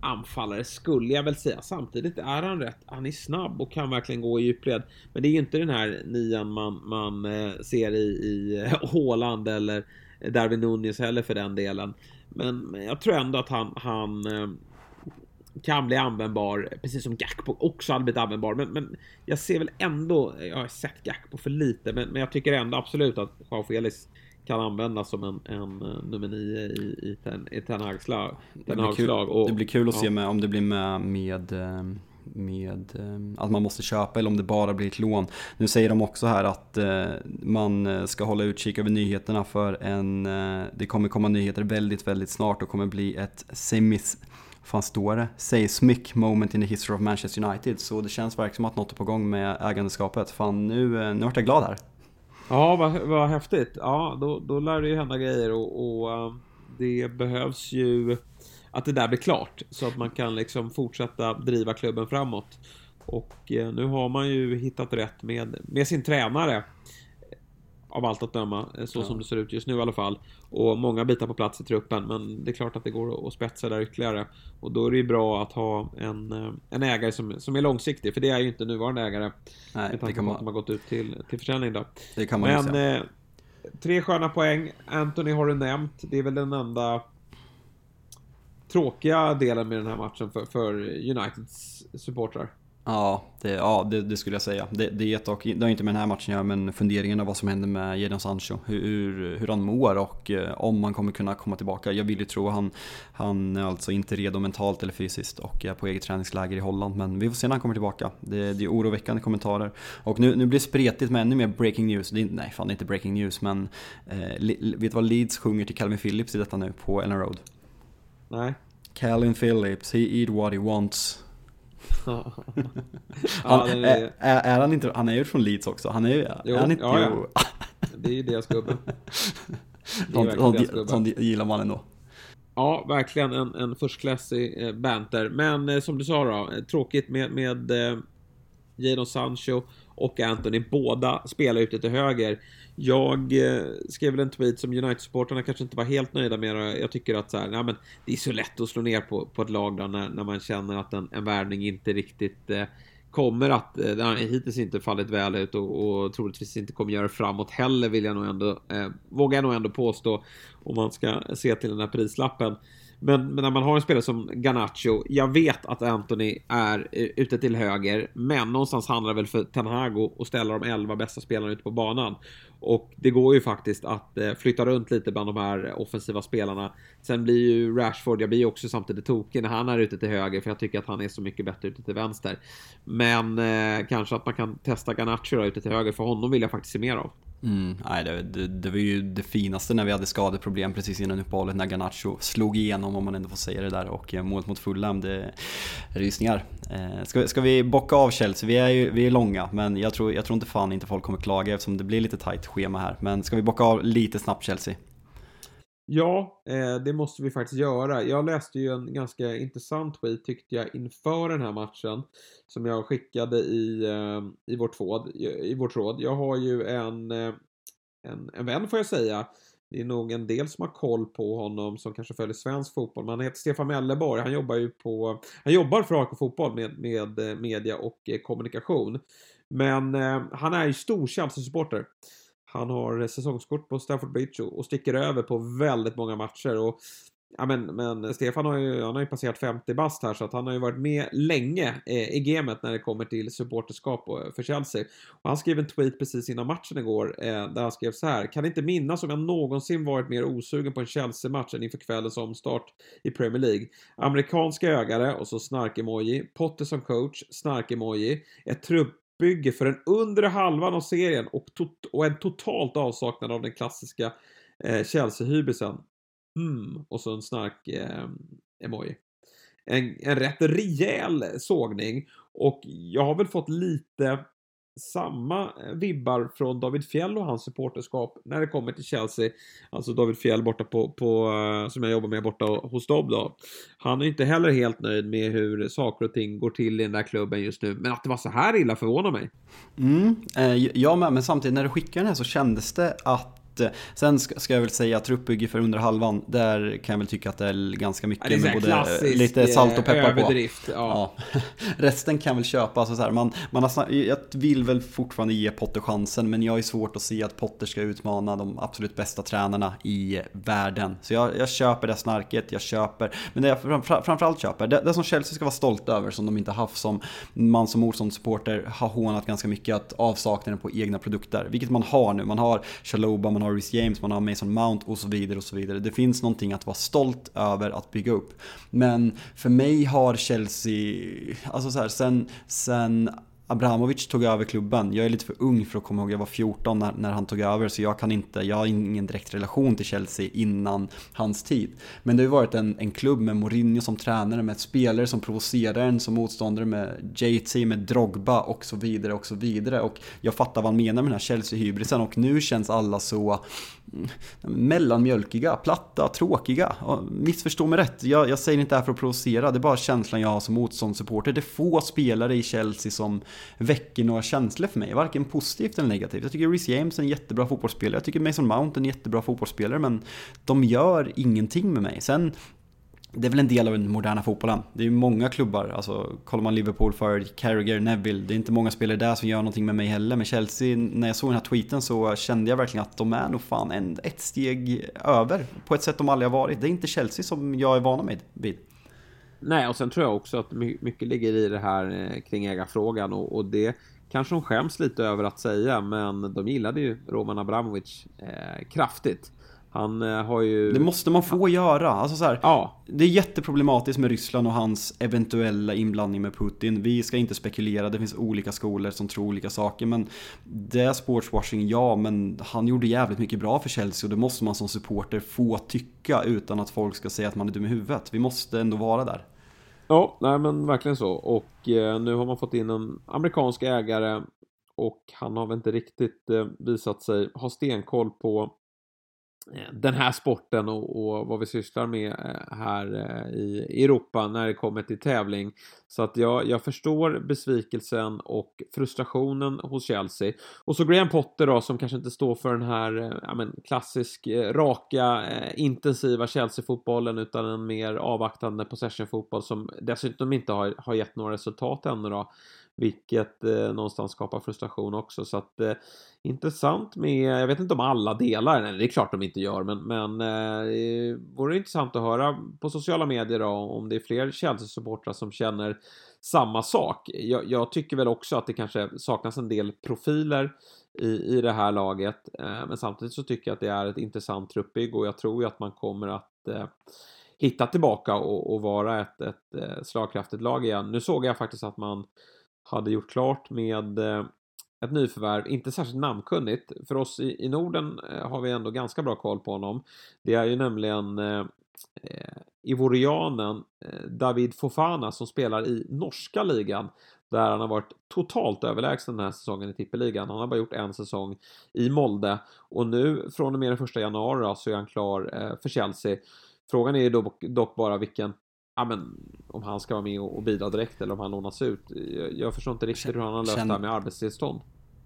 anfallare skulle jag väl säga. Samtidigt är han rätt. Han är snabb och kan verkligen gå i djupled. Men det är ju inte den här nian man, man eh, ser i, i eh, Håland eller Darwin Nunez heller för den delen. Men jag tror ändå att han, han eh, kan bli användbar, precis som Gakpo också hade blivit användbar. Men, men jag ser väl ändå, jag har sett Gakpo för lite, men, men jag tycker ändå absolut att Joao Felix kan användas som en, en uh, nummer nio i, i, ten, i Ten Hags lag. Det blir kul, och, det blir kul att ja. se med, om det blir med, med ehm, med eh, att man måste köpa eller om det bara blir ett lån. Nu säger de också här att eh, man ska hålla utkik över nyheterna för en, det kommer komma nyheter väldigt, väldigt snart och kommer bli ett semis fan står det? Seismic moment in the history of Manchester United. Så det känns verkligen som att något är på gång med ägandeskapet. Fan nu, eh, nu vart jag glad här. Ja, vad, vad häftigt. Ja, då, då lär det ju hända grejer och, och eh, det behövs ju att det där blir klart så att man kan liksom fortsätta driva klubben framåt. Och eh, nu har man ju hittat rätt med, med sin tränare av allt att döma, eh, så ja. som det ser ut just nu i alla fall. Och många bitar på plats i truppen, men det är klart att det går att spetsa där ytterligare. Och då är det ju bra att ha en, eh, en ägare som, som är långsiktig, för det är ju inte nuvarande ägare. Nej, med tanke på att de har gått ut till, till försäljning då. Det kan man men, säga. Eh, tre sköna poäng. Anthony har du nämnt. Det är väl den enda tråkiga delen med den här matchen för, för Uniteds supportrar. Ja, det, ja det, det, skulle jag säga. Det, det, och, det har inte med den här matchen att göra, men funderingen av vad som händer med Jadon Sancho. Hur, hur han mår och eh, om han kommer kunna komma tillbaka. Jag vill ju tro han, han är alltså inte redo mentalt eller fysiskt och är på eget träningsläger i Holland. Men vi får se när han kommer tillbaka. Det, det är oroväckande kommentarer. Och nu, nu blir det spretigt med ännu mer breaking news. Det är, nej, fan det är inte breaking news, men eh, vet du vad Leeds sjunger till Calvin Phillips i detta nu på Ellen Road? Nej. Calvin Phillips, he eat what he wants. Ja, <laughs> han, är, är, är, han inte, han är ju från Leeds också. Han är, jo, är han inte, ja, ja. <laughs> Det är ju deras gubbe. <laughs> Sånt, sånt, sånt gillar man ändå. Ja, verkligen en, en förstklassig eh, banter. Men eh, som du sa då, eh, tråkigt med, med Jadon Sancho och Anthony. Båda spelar ute till höger. Jag eh, skrev väl en tweet som United-supportrarna kanske inte var helt nöjda med. Jag tycker att så här, nej, men det är så lätt att slå ner på, på ett lag då, när, när man känner att en, en värvning inte riktigt eh, kommer att, eh, Den har hittills inte fallit väl ut och, och troligtvis inte kommer göra det framåt heller vill jag nog ändå, eh, vågar jag nog ändå påstå om man ska se till den här prislappen. Men, men, när man har en spelare som Garnacho, jag vet att Anthony är eh, ute till höger, men någonstans handlar det väl för Ten Hag att ställa de 11 bästa spelarna ute på banan. Och det går ju faktiskt att eh, flytta runt lite bland de här offensiva spelarna. Sen blir ju Rashford, jag blir ju också samtidigt tokig när han är ute till höger, för jag tycker att han är så mycket bättre ute till vänster. Men eh, kanske att man kan testa Garnacho ute till höger, för honom vill jag faktiskt se mer av. Mm, nej, det, det, det, var ju det finaste när vi hade skadeproblem precis innan uppehållet när Garnacho slog igenom om man ändå får säga det där och eh, målet mot Fulham, det är rysningar. Eh, ska, ska vi bocka av Chelsea? Vi är ju vi är långa men jag tror, jag tror inte fan inte folk kommer klaga eftersom det blir lite tight schema här. Men ska vi bocka av lite snabbt Chelsea? Ja, eh, det måste vi faktiskt göra. Jag läste ju en ganska intressant tweet tyckte jag inför den här matchen som jag skickade i, eh, i, vårt, tråd, i vårt tråd. Jag har ju en, eh, en, en vän får jag säga. Det är nog en del som har koll på honom som kanske följer svensk fotboll. Men han heter Stefan Melleborg. Han jobbar ju på, han jobbar för AIK Fotboll med, med eh, media och eh, kommunikation. Men eh, han är ju stor Chelsea-supporter. Han har säsongskort på Stamford Bridge och, sticker över på väldigt många matcher. Och, ja, men, men Stefan har ju, han har ju passerat 50 bast här så att han har ju varit med länge eh, i gamet när det kommer till supporterskap eh, för Chelsea. Och han skrev en tweet precis innan matchen igår eh, där han skrev så här. Kan inte minnas om jag någonsin varit mer osugen på en Chelsea-match än inför kvällens omstart i Premier League. Amerikanska ögare och så snark-emoji. Potter som coach, snark-emoji. Ett trupp bygger för den undre halvan av serien och, och en totalt avsaknad av den klassiska eh, Chelsea-hybrisen. Mm, och så en snark eh, emoji. En, en rätt rejäl eh, sågning och jag har väl fått lite samma eh, vibbar från David Fjell och hans supporterskap när det kommer till Chelsea. Alltså David Fjell borta på, på eh, som jag jobbar med borta hos dem då. Han är inte heller helt nöjd med hur saker och ting går till i den där klubben just nu. Men att det var så här illa förvånar mig. Mm, eh, jag med, men samtidigt när du skickade den här så kändes det att inte. Sen ska, ska jag väl säga truppbygge för under halvan, där kan jag väl tycka att det är ganska mycket Ja, är med klassisk, lite salt och peppar på. överdrift, ja. Ja. <laughs> Resten kan jag väl köpa. Alltså så här, man, man har, jag vill väl fortfarande ge Potter chansen, men jag ju svårt att se att Potter ska utmana de absolut bästa tränarna i världen. Så jag, jag köper det snarket, jag köper, men det jag framför, framförallt köper, det, det som Chelsea ska vara stolt över, som de inte haft som man som motståndssupporter har hånat ganska mycket, att avsaknaden på egna produkter. Vilket man har nu, man har Chaloba, man har Rhys James, man har Mason Mount och så vidare och så vidare. Det finns någonting att vara stolt över att bygga upp. Men för mig har Chelsea, alltså så här, sen, sen Abramovic tog över klubben. Jag är lite för ung för att komma ihåg, jag var 14 när, när han tog över så jag kan inte, jag har ingen direkt relation till Chelsea innan hans tid. Men det har ju varit en, en klubb med Mourinho som tränare, med spelare som provocerar en som motståndare, med JT, med Drogba och så vidare och så vidare. Och jag fattar vad han menar med den här Chelsea-hybrisen och nu känns alla så mellanmjölkiga, platta, tråkiga. Missförstå mig rätt, jag, jag säger inte det här för att provocera, det är bara känslan jag har som motståndssupporter. Det är få spelare i Chelsea som väcker några känslor för mig, varken positivt eller negativt. Jag tycker Reece James är en jättebra fotbollsspelare, jag tycker Mason Mount är en jättebra fotbollsspelare, men de gör ingenting med mig. Sen det är väl en del av den moderna fotbollen. Det är ju många klubbar, alltså kollar man Liverpool för Carragher, Neville, det är inte många spelare där som gör någonting med mig heller. Men Chelsea, när jag såg den här tweeten så kände jag verkligen att de är nog fan en, ett steg över på ett sätt de aldrig har varit. Det är inte Chelsea som jag är van med vid. Nej, och sen tror jag också att mycket ligger i det här eh, kring ägarfrågan och, och det kanske de skäms lite över att säga, men de gillade ju Roman Abramovic eh, kraftigt. Han eh, har ju... Det måste man få göra. Alltså så här, Ja, Det är jätteproblematiskt med Ryssland och hans eventuella inblandning med Putin. Vi ska inte spekulera, det finns olika skolor som tror olika saker. Men det är sportswashing, ja, men han gjorde jävligt mycket bra för Chelsea och det måste man som supporter få tycka utan att folk ska säga att man är dum i huvudet. Vi måste ändå vara där. Ja, nej men verkligen så. Och eh, nu har man fått in en amerikansk ägare och han har väl inte riktigt eh, visat sig ha stenkoll på den här sporten och, och vad vi sysslar med eh, här eh, i Europa när det kommer till tävling. Så att jag, jag förstår besvikelsen och frustrationen hos Chelsea. Och så Graham Potter då som kanske inte står för den här eh, ja, men, klassisk raka intensiva Chelsea-fotbollen utan en mer avvaktande possession-fotboll som dessutom inte har, har gett några resultat ännu då. Vilket eh, någonstans skapar frustration också. Så att eh, intressant med, jag vet inte om alla delar nej det är klart de inte gör, men, men eh, det vore intressant att höra på sociala medier då, om det är fler Chelsea-supportrar som känner samma sak. Jag, jag tycker väl också att det kanske saknas en del profiler i, i det här laget, eh, men samtidigt så tycker jag att det är ett intressant truppbygg och jag tror ju att man kommer att eh, hitta tillbaka och, och vara ett, ett ett slagkraftigt lag igen. Nu såg jag faktiskt att man hade gjort klart med eh, ett nyförvärv, inte särskilt namnkunnigt. För oss i, i Norden eh, har vi ändå ganska bra koll på honom. Det är ju nämligen eh, eh, ivorianen eh, David Fofana som spelar i norska ligan. Där han har varit totalt överlägsen den här säsongen i tippeligan. Han har bara gjort en säsong i Molde. Och nu från och med den första januari så är han klar eh, för Chelsea. Frågan är ju dock, dock bara vilken ja, men, om han ska vara med och, bidra direkt eller om han lånas ut. Jag, jag förstår inte riktigt hur han har löst det här med arbetstillstånd.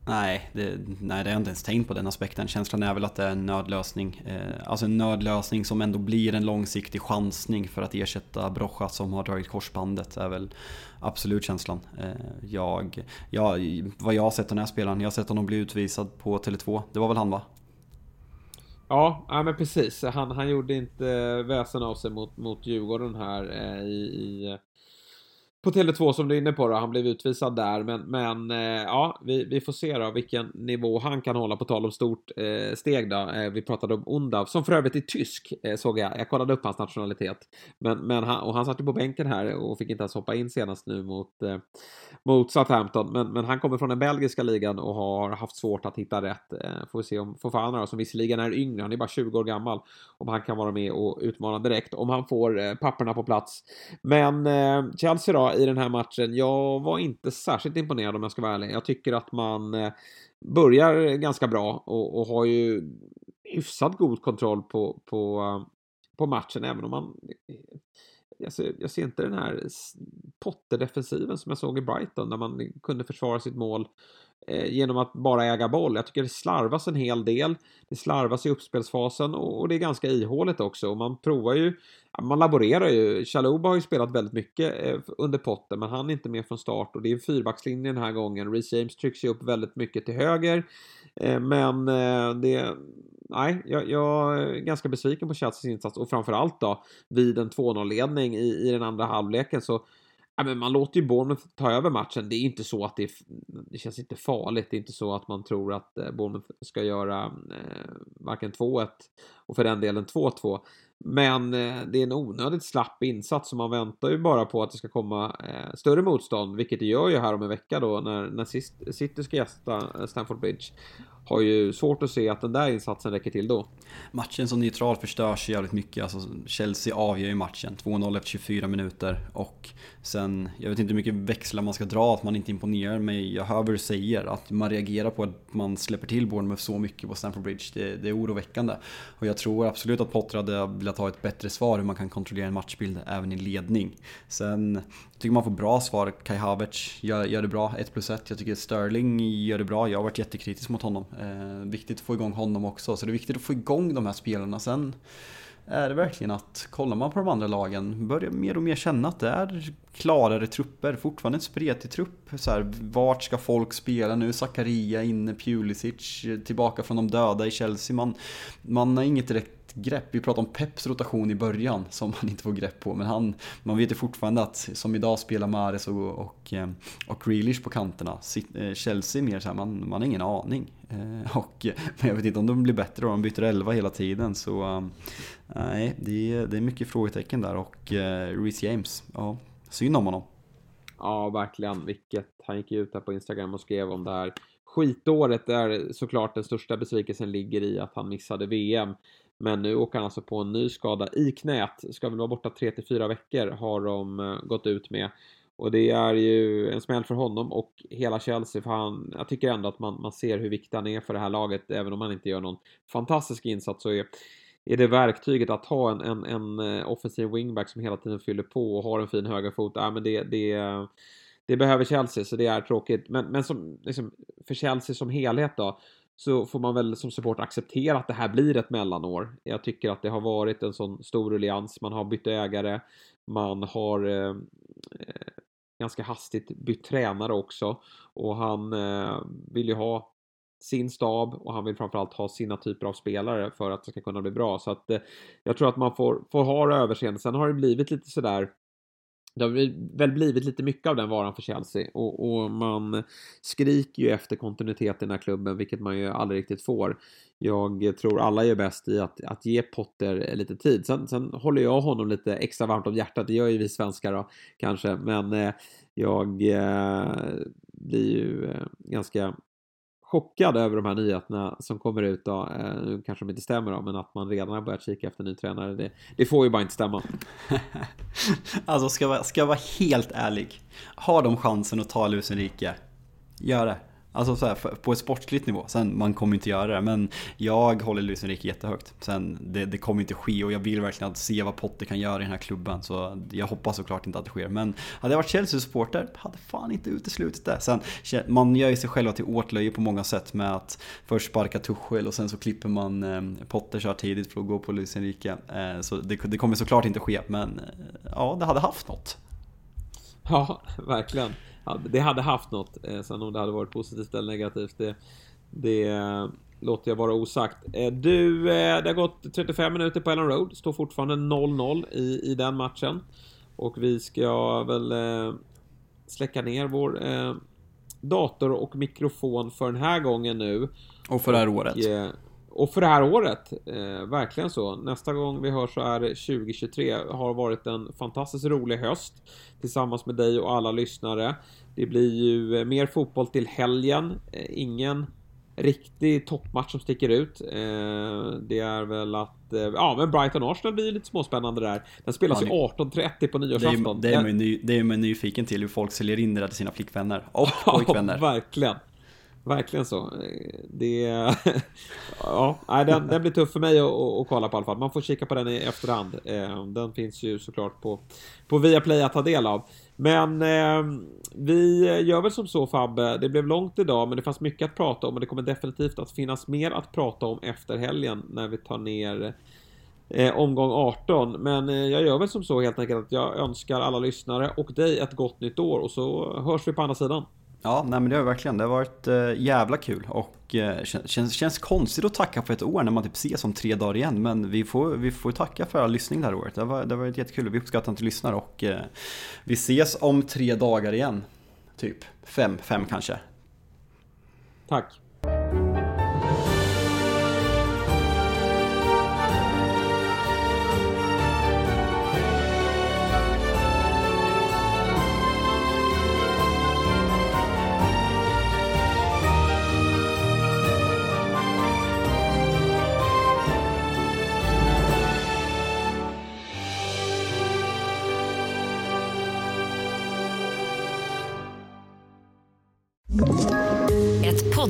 Nej det, nej, det har jag inte ens tänkt på den aspekten. Känslan är väl att det är en nödlösning. Eh, alltså en nödlösning som ändå blir en långsiktig chansning för att ersätta Brocha som har dragit korsbandet. är väl absolut känslan. Eh, jag, jag, vad jag har sett den här spelaren, jag har sett honom bli utvisad på Tele2. Det var väl han va? Ja, ja men precis. Han, han gjorde inte väsen av sig mot, mot Djurgården här eh, i, i på Tele2 som du är inne på då, han blev utvisad där men, men eh, ja, vi, vi får se då vilken nivå han kan hålla på tal om stort eh, steg då. Eh, vi pratade om Undav som för övrigt är tysk eh, såg jag. Jag kollade upp hans nationalitet. Men, men han, och han satt ju på bänken här och fick inte ens hoppa in senast nu mot, eh, mot Southampton. Men, men han kommer från den belgiska ligan och har haft svårt att hitta rätt. Eh, får vi se om Fofana då, som visserligen är yngre, han är bara 20 år gammal, om han kan vara med och utmana direkt om han får eh, papperna på plats. Men eh, Chelsea då i den här matchen, jag var inte särskilt imponerad om jag ska vara ärlig. Jag tycker att man eh, börjar ganska bra och, och har ju hyfsat god kontroll på, på, eh, på matchen även om man eh, jag ser, jag ser inte den här potterdefensiven som jag såg i Brighton där man kunde försvara sitt mål Eh, genom att bara äga boll. Jag tycker det slarvas en hel del. Det slarvas i uppspelsfasen och, det är ganska ihåligt också. Och man provar ju, man laborerar ju. Chaluba har ju spelat väldigt mycket eh, under potten men han är inte med från start och det är en fyrbackslinje den här gången. Reece James trycks ju upp väldigt mycket till höger. Eh, men det nej, jag, jag, är ganska besviken på Chelseas insats och framförallt då vid en 2-0-ledning i, i den andra halvleken så Ja, men man låter ju Bournemouth ta över matchen. Det är inte så att det, är, det känns inte farligt. Det är inte så att man tror att eh, Bournemouth ska göra eh, varken 2-1 och för den delen 2-2. Men eh, det är en onödigt slapp insats så man väntar ju bara på att det ska komma eh, större motstånd, vilket det gör ju här om en vecka då när, när City ska gästa eh, Stamford Bridge har ju svårt att se att den där insatsen räcker till då. Matchen som neutral förstörs jävligt mycket. Alltså Chelsea avgör ju matchen. 2-0 efter 24 minuter. Och sen, jag vet inte hur mycket växlar man ska dra, att man inte imponerar. Men jag hör vad du säger. Att man reagerar på att man släpper till Bournemouth så mycket på Stamford Bridge. Det, det är oroväckande. Och jag tror absolut att Potter hade velat ha ett bättre svar hur man kan kontrollera en matchbild även i ledning. Sen tycker man får bra svar. Kai Havertz gör, gör det bra, 1 plus 1. Jag tycker Sterling gör det bra. Jag har varit jättekritisk mot honom. Eh, viktigt att få igång honom också. Så det är viktigt att få igång de här spelarna. Sen är det verkligen att, kollar man på de andra lagen, börjar mer och mer känna att det är klarare trupper. Fortfarande en spretig trupp. Så här, vart ska folk spela nu? Zakaria inne, Pulisic tillbaka från de döda i Chelsea. Man, man har inget direkt grepp. Vi pratade om Peps rotation i början som man inte får grepp på. Men han, man vet ju fortfarande att som idag spelar Mares och, och, eh, och Grealish på kanterna. Eh, Chelsea mer så här, man, man har ingen aning. Eh, och, men jag vet inte om de blir bättre och de byter elva hela tiden. Så nej, det, är, det är mycket frågetecken där. Och Reece James, ja, synd om honom. Ja, verkligen. Vilket, han gick ju ut här på Instagram och skrev om det här skitåret där såklart den största besvikelsen ligger i att han missade VM. Men nu åker han alltså på en ny skada i knät. Ska väl vara borta 3 till 4 veckor har de eh, gått ut med. Och det är ju en smäll för honom och hela Chelsea för han, jag tycker ändå att man, man ser hur viktig han är för det här laget. Även om han inte gör någon fantastisk insats så är, är det verktyget att ha en, en, en eh, offensiv wingback som hela tiden fyller på och har en fin högerfot. Ja, men det, det, det behöver Chelsea så det är tråkigt. Men, men som, liksom, för Chelsea som helhet då så får man väl som support acceptera att det här blir ett mellanår. Jag tycker att det har varit en sån stor ruljans. Man har bytt ägare, man har eh, eh, ganska hastigt bytt tränare också och han eh, vill ju ha sin stab och han vill framförallt ha sina typer av spelare för att det ska kunna bli bra. Så att eh, jag tror att man får, får ha överseende. Sen har det blivit lite sådär det har väl blivit lite mycket av den varan för Chelsea och, och, man skriker ju efter kontinuitet i den här klubben, vilket man ju aldrig riktigt får. Jag tror alla gör bäst i att, att ge Potter lite tid. Sen, sen håller jag honom lite extra varmt om hjärtat, det gör ju vi svenskar då, kanske, men eh, jag eh, blir ju eh, ganska chockad över de här nyheterna som kommer ut då. Eh, nu kanske de inte stämmer då, men att man redan har börjat kika efter ny tränare. Det, det får ju bara inte stämma. <laughs> alltså ska jag, ska jag vara helt ärlig. Har de chansen att ta Luis Enrique, gör det. Alltså så här, på ett sportsligt nivå. Sen, man kommer inte göra det. Men jag håller Luis Enrique jättehögt. Sen, det, det kommer inte ske och jag vill verkligen att se vad Potter kan göra i den här klubben. Så jag hoppas såklart inte att det sker. Men hade jag varit Chelsea-supporter, hade fan inte uteslutit det. Sen, man gör ju sig själva till åtlöje på många sätt med att först sparka Tuchel och sen så klipper man eh, Potter så tidigt för att gå på Luis Enrique. Eh, så det, det kommer såklart inte ske, men eh, ja, det hade haft något. Ja, verkligen det hade haft något. Eh, sen om det hade varit positivt eller negativt, det, det eh, låter jag vara osagt. Eh, du, det har gått 35 minuter på Ellen Road. Står fortfarande 0-0 i, i den matchen. Och vi ska väl släcka ner vår dator och mikrofon för den här gången nu. Och för det här året. Och för det här året, eh, verkligen så. Nästa gång vi hörs så är det 2023. Har varit en fantastiskt rolig höst tillsammans med dig och alla lyssnare. Det blir ju eh, mer fotboll till helgen. Eh, ingen riktig toppmatch som sticker ut. Eh, det är väl att, eh, ja men Brighton-Arsenal blir lite småspännande där. Den spelas ju 18.30 på nyårsafton. Det är, man, är man nyfiken till hur folk säljer in det där till sina flickvänner och <laughs> pojkvänner. Ja, verkligen. Verkligen så. Det... <laughs> ja, den, den blir tuff för mig att, att kolla på i alla fall. Man får kika på den i efterhand. Eh, den finns ju såklart på, på Viaplay att ta del av. Men eh, vi gör väl som så Fabbe, det blev långt idag men det fanns mycket att prata om och det kommer definitivt att finnas mer att prata om efter helgen när vi tar ner eh, omgång 18. Men eh, jag gör väl som så helt enkelt att jag önskar alla lyssnare och dig ett gott nytt år och så hörs vi på andra sidan. Ja, nej men det har verkligen. Det har varit äh, jävla kul och äh, känns, känns konstigt att tacka för ett år när man typ ses om tre dagar igen. Men vi får, vi får tacka för all lyssning det här året. Det har, det har varit jättekul. Vi uppskattar att ni lyssnar och äh, vi ses om tre dagar igen. Typ fem, fem kanske. Tack.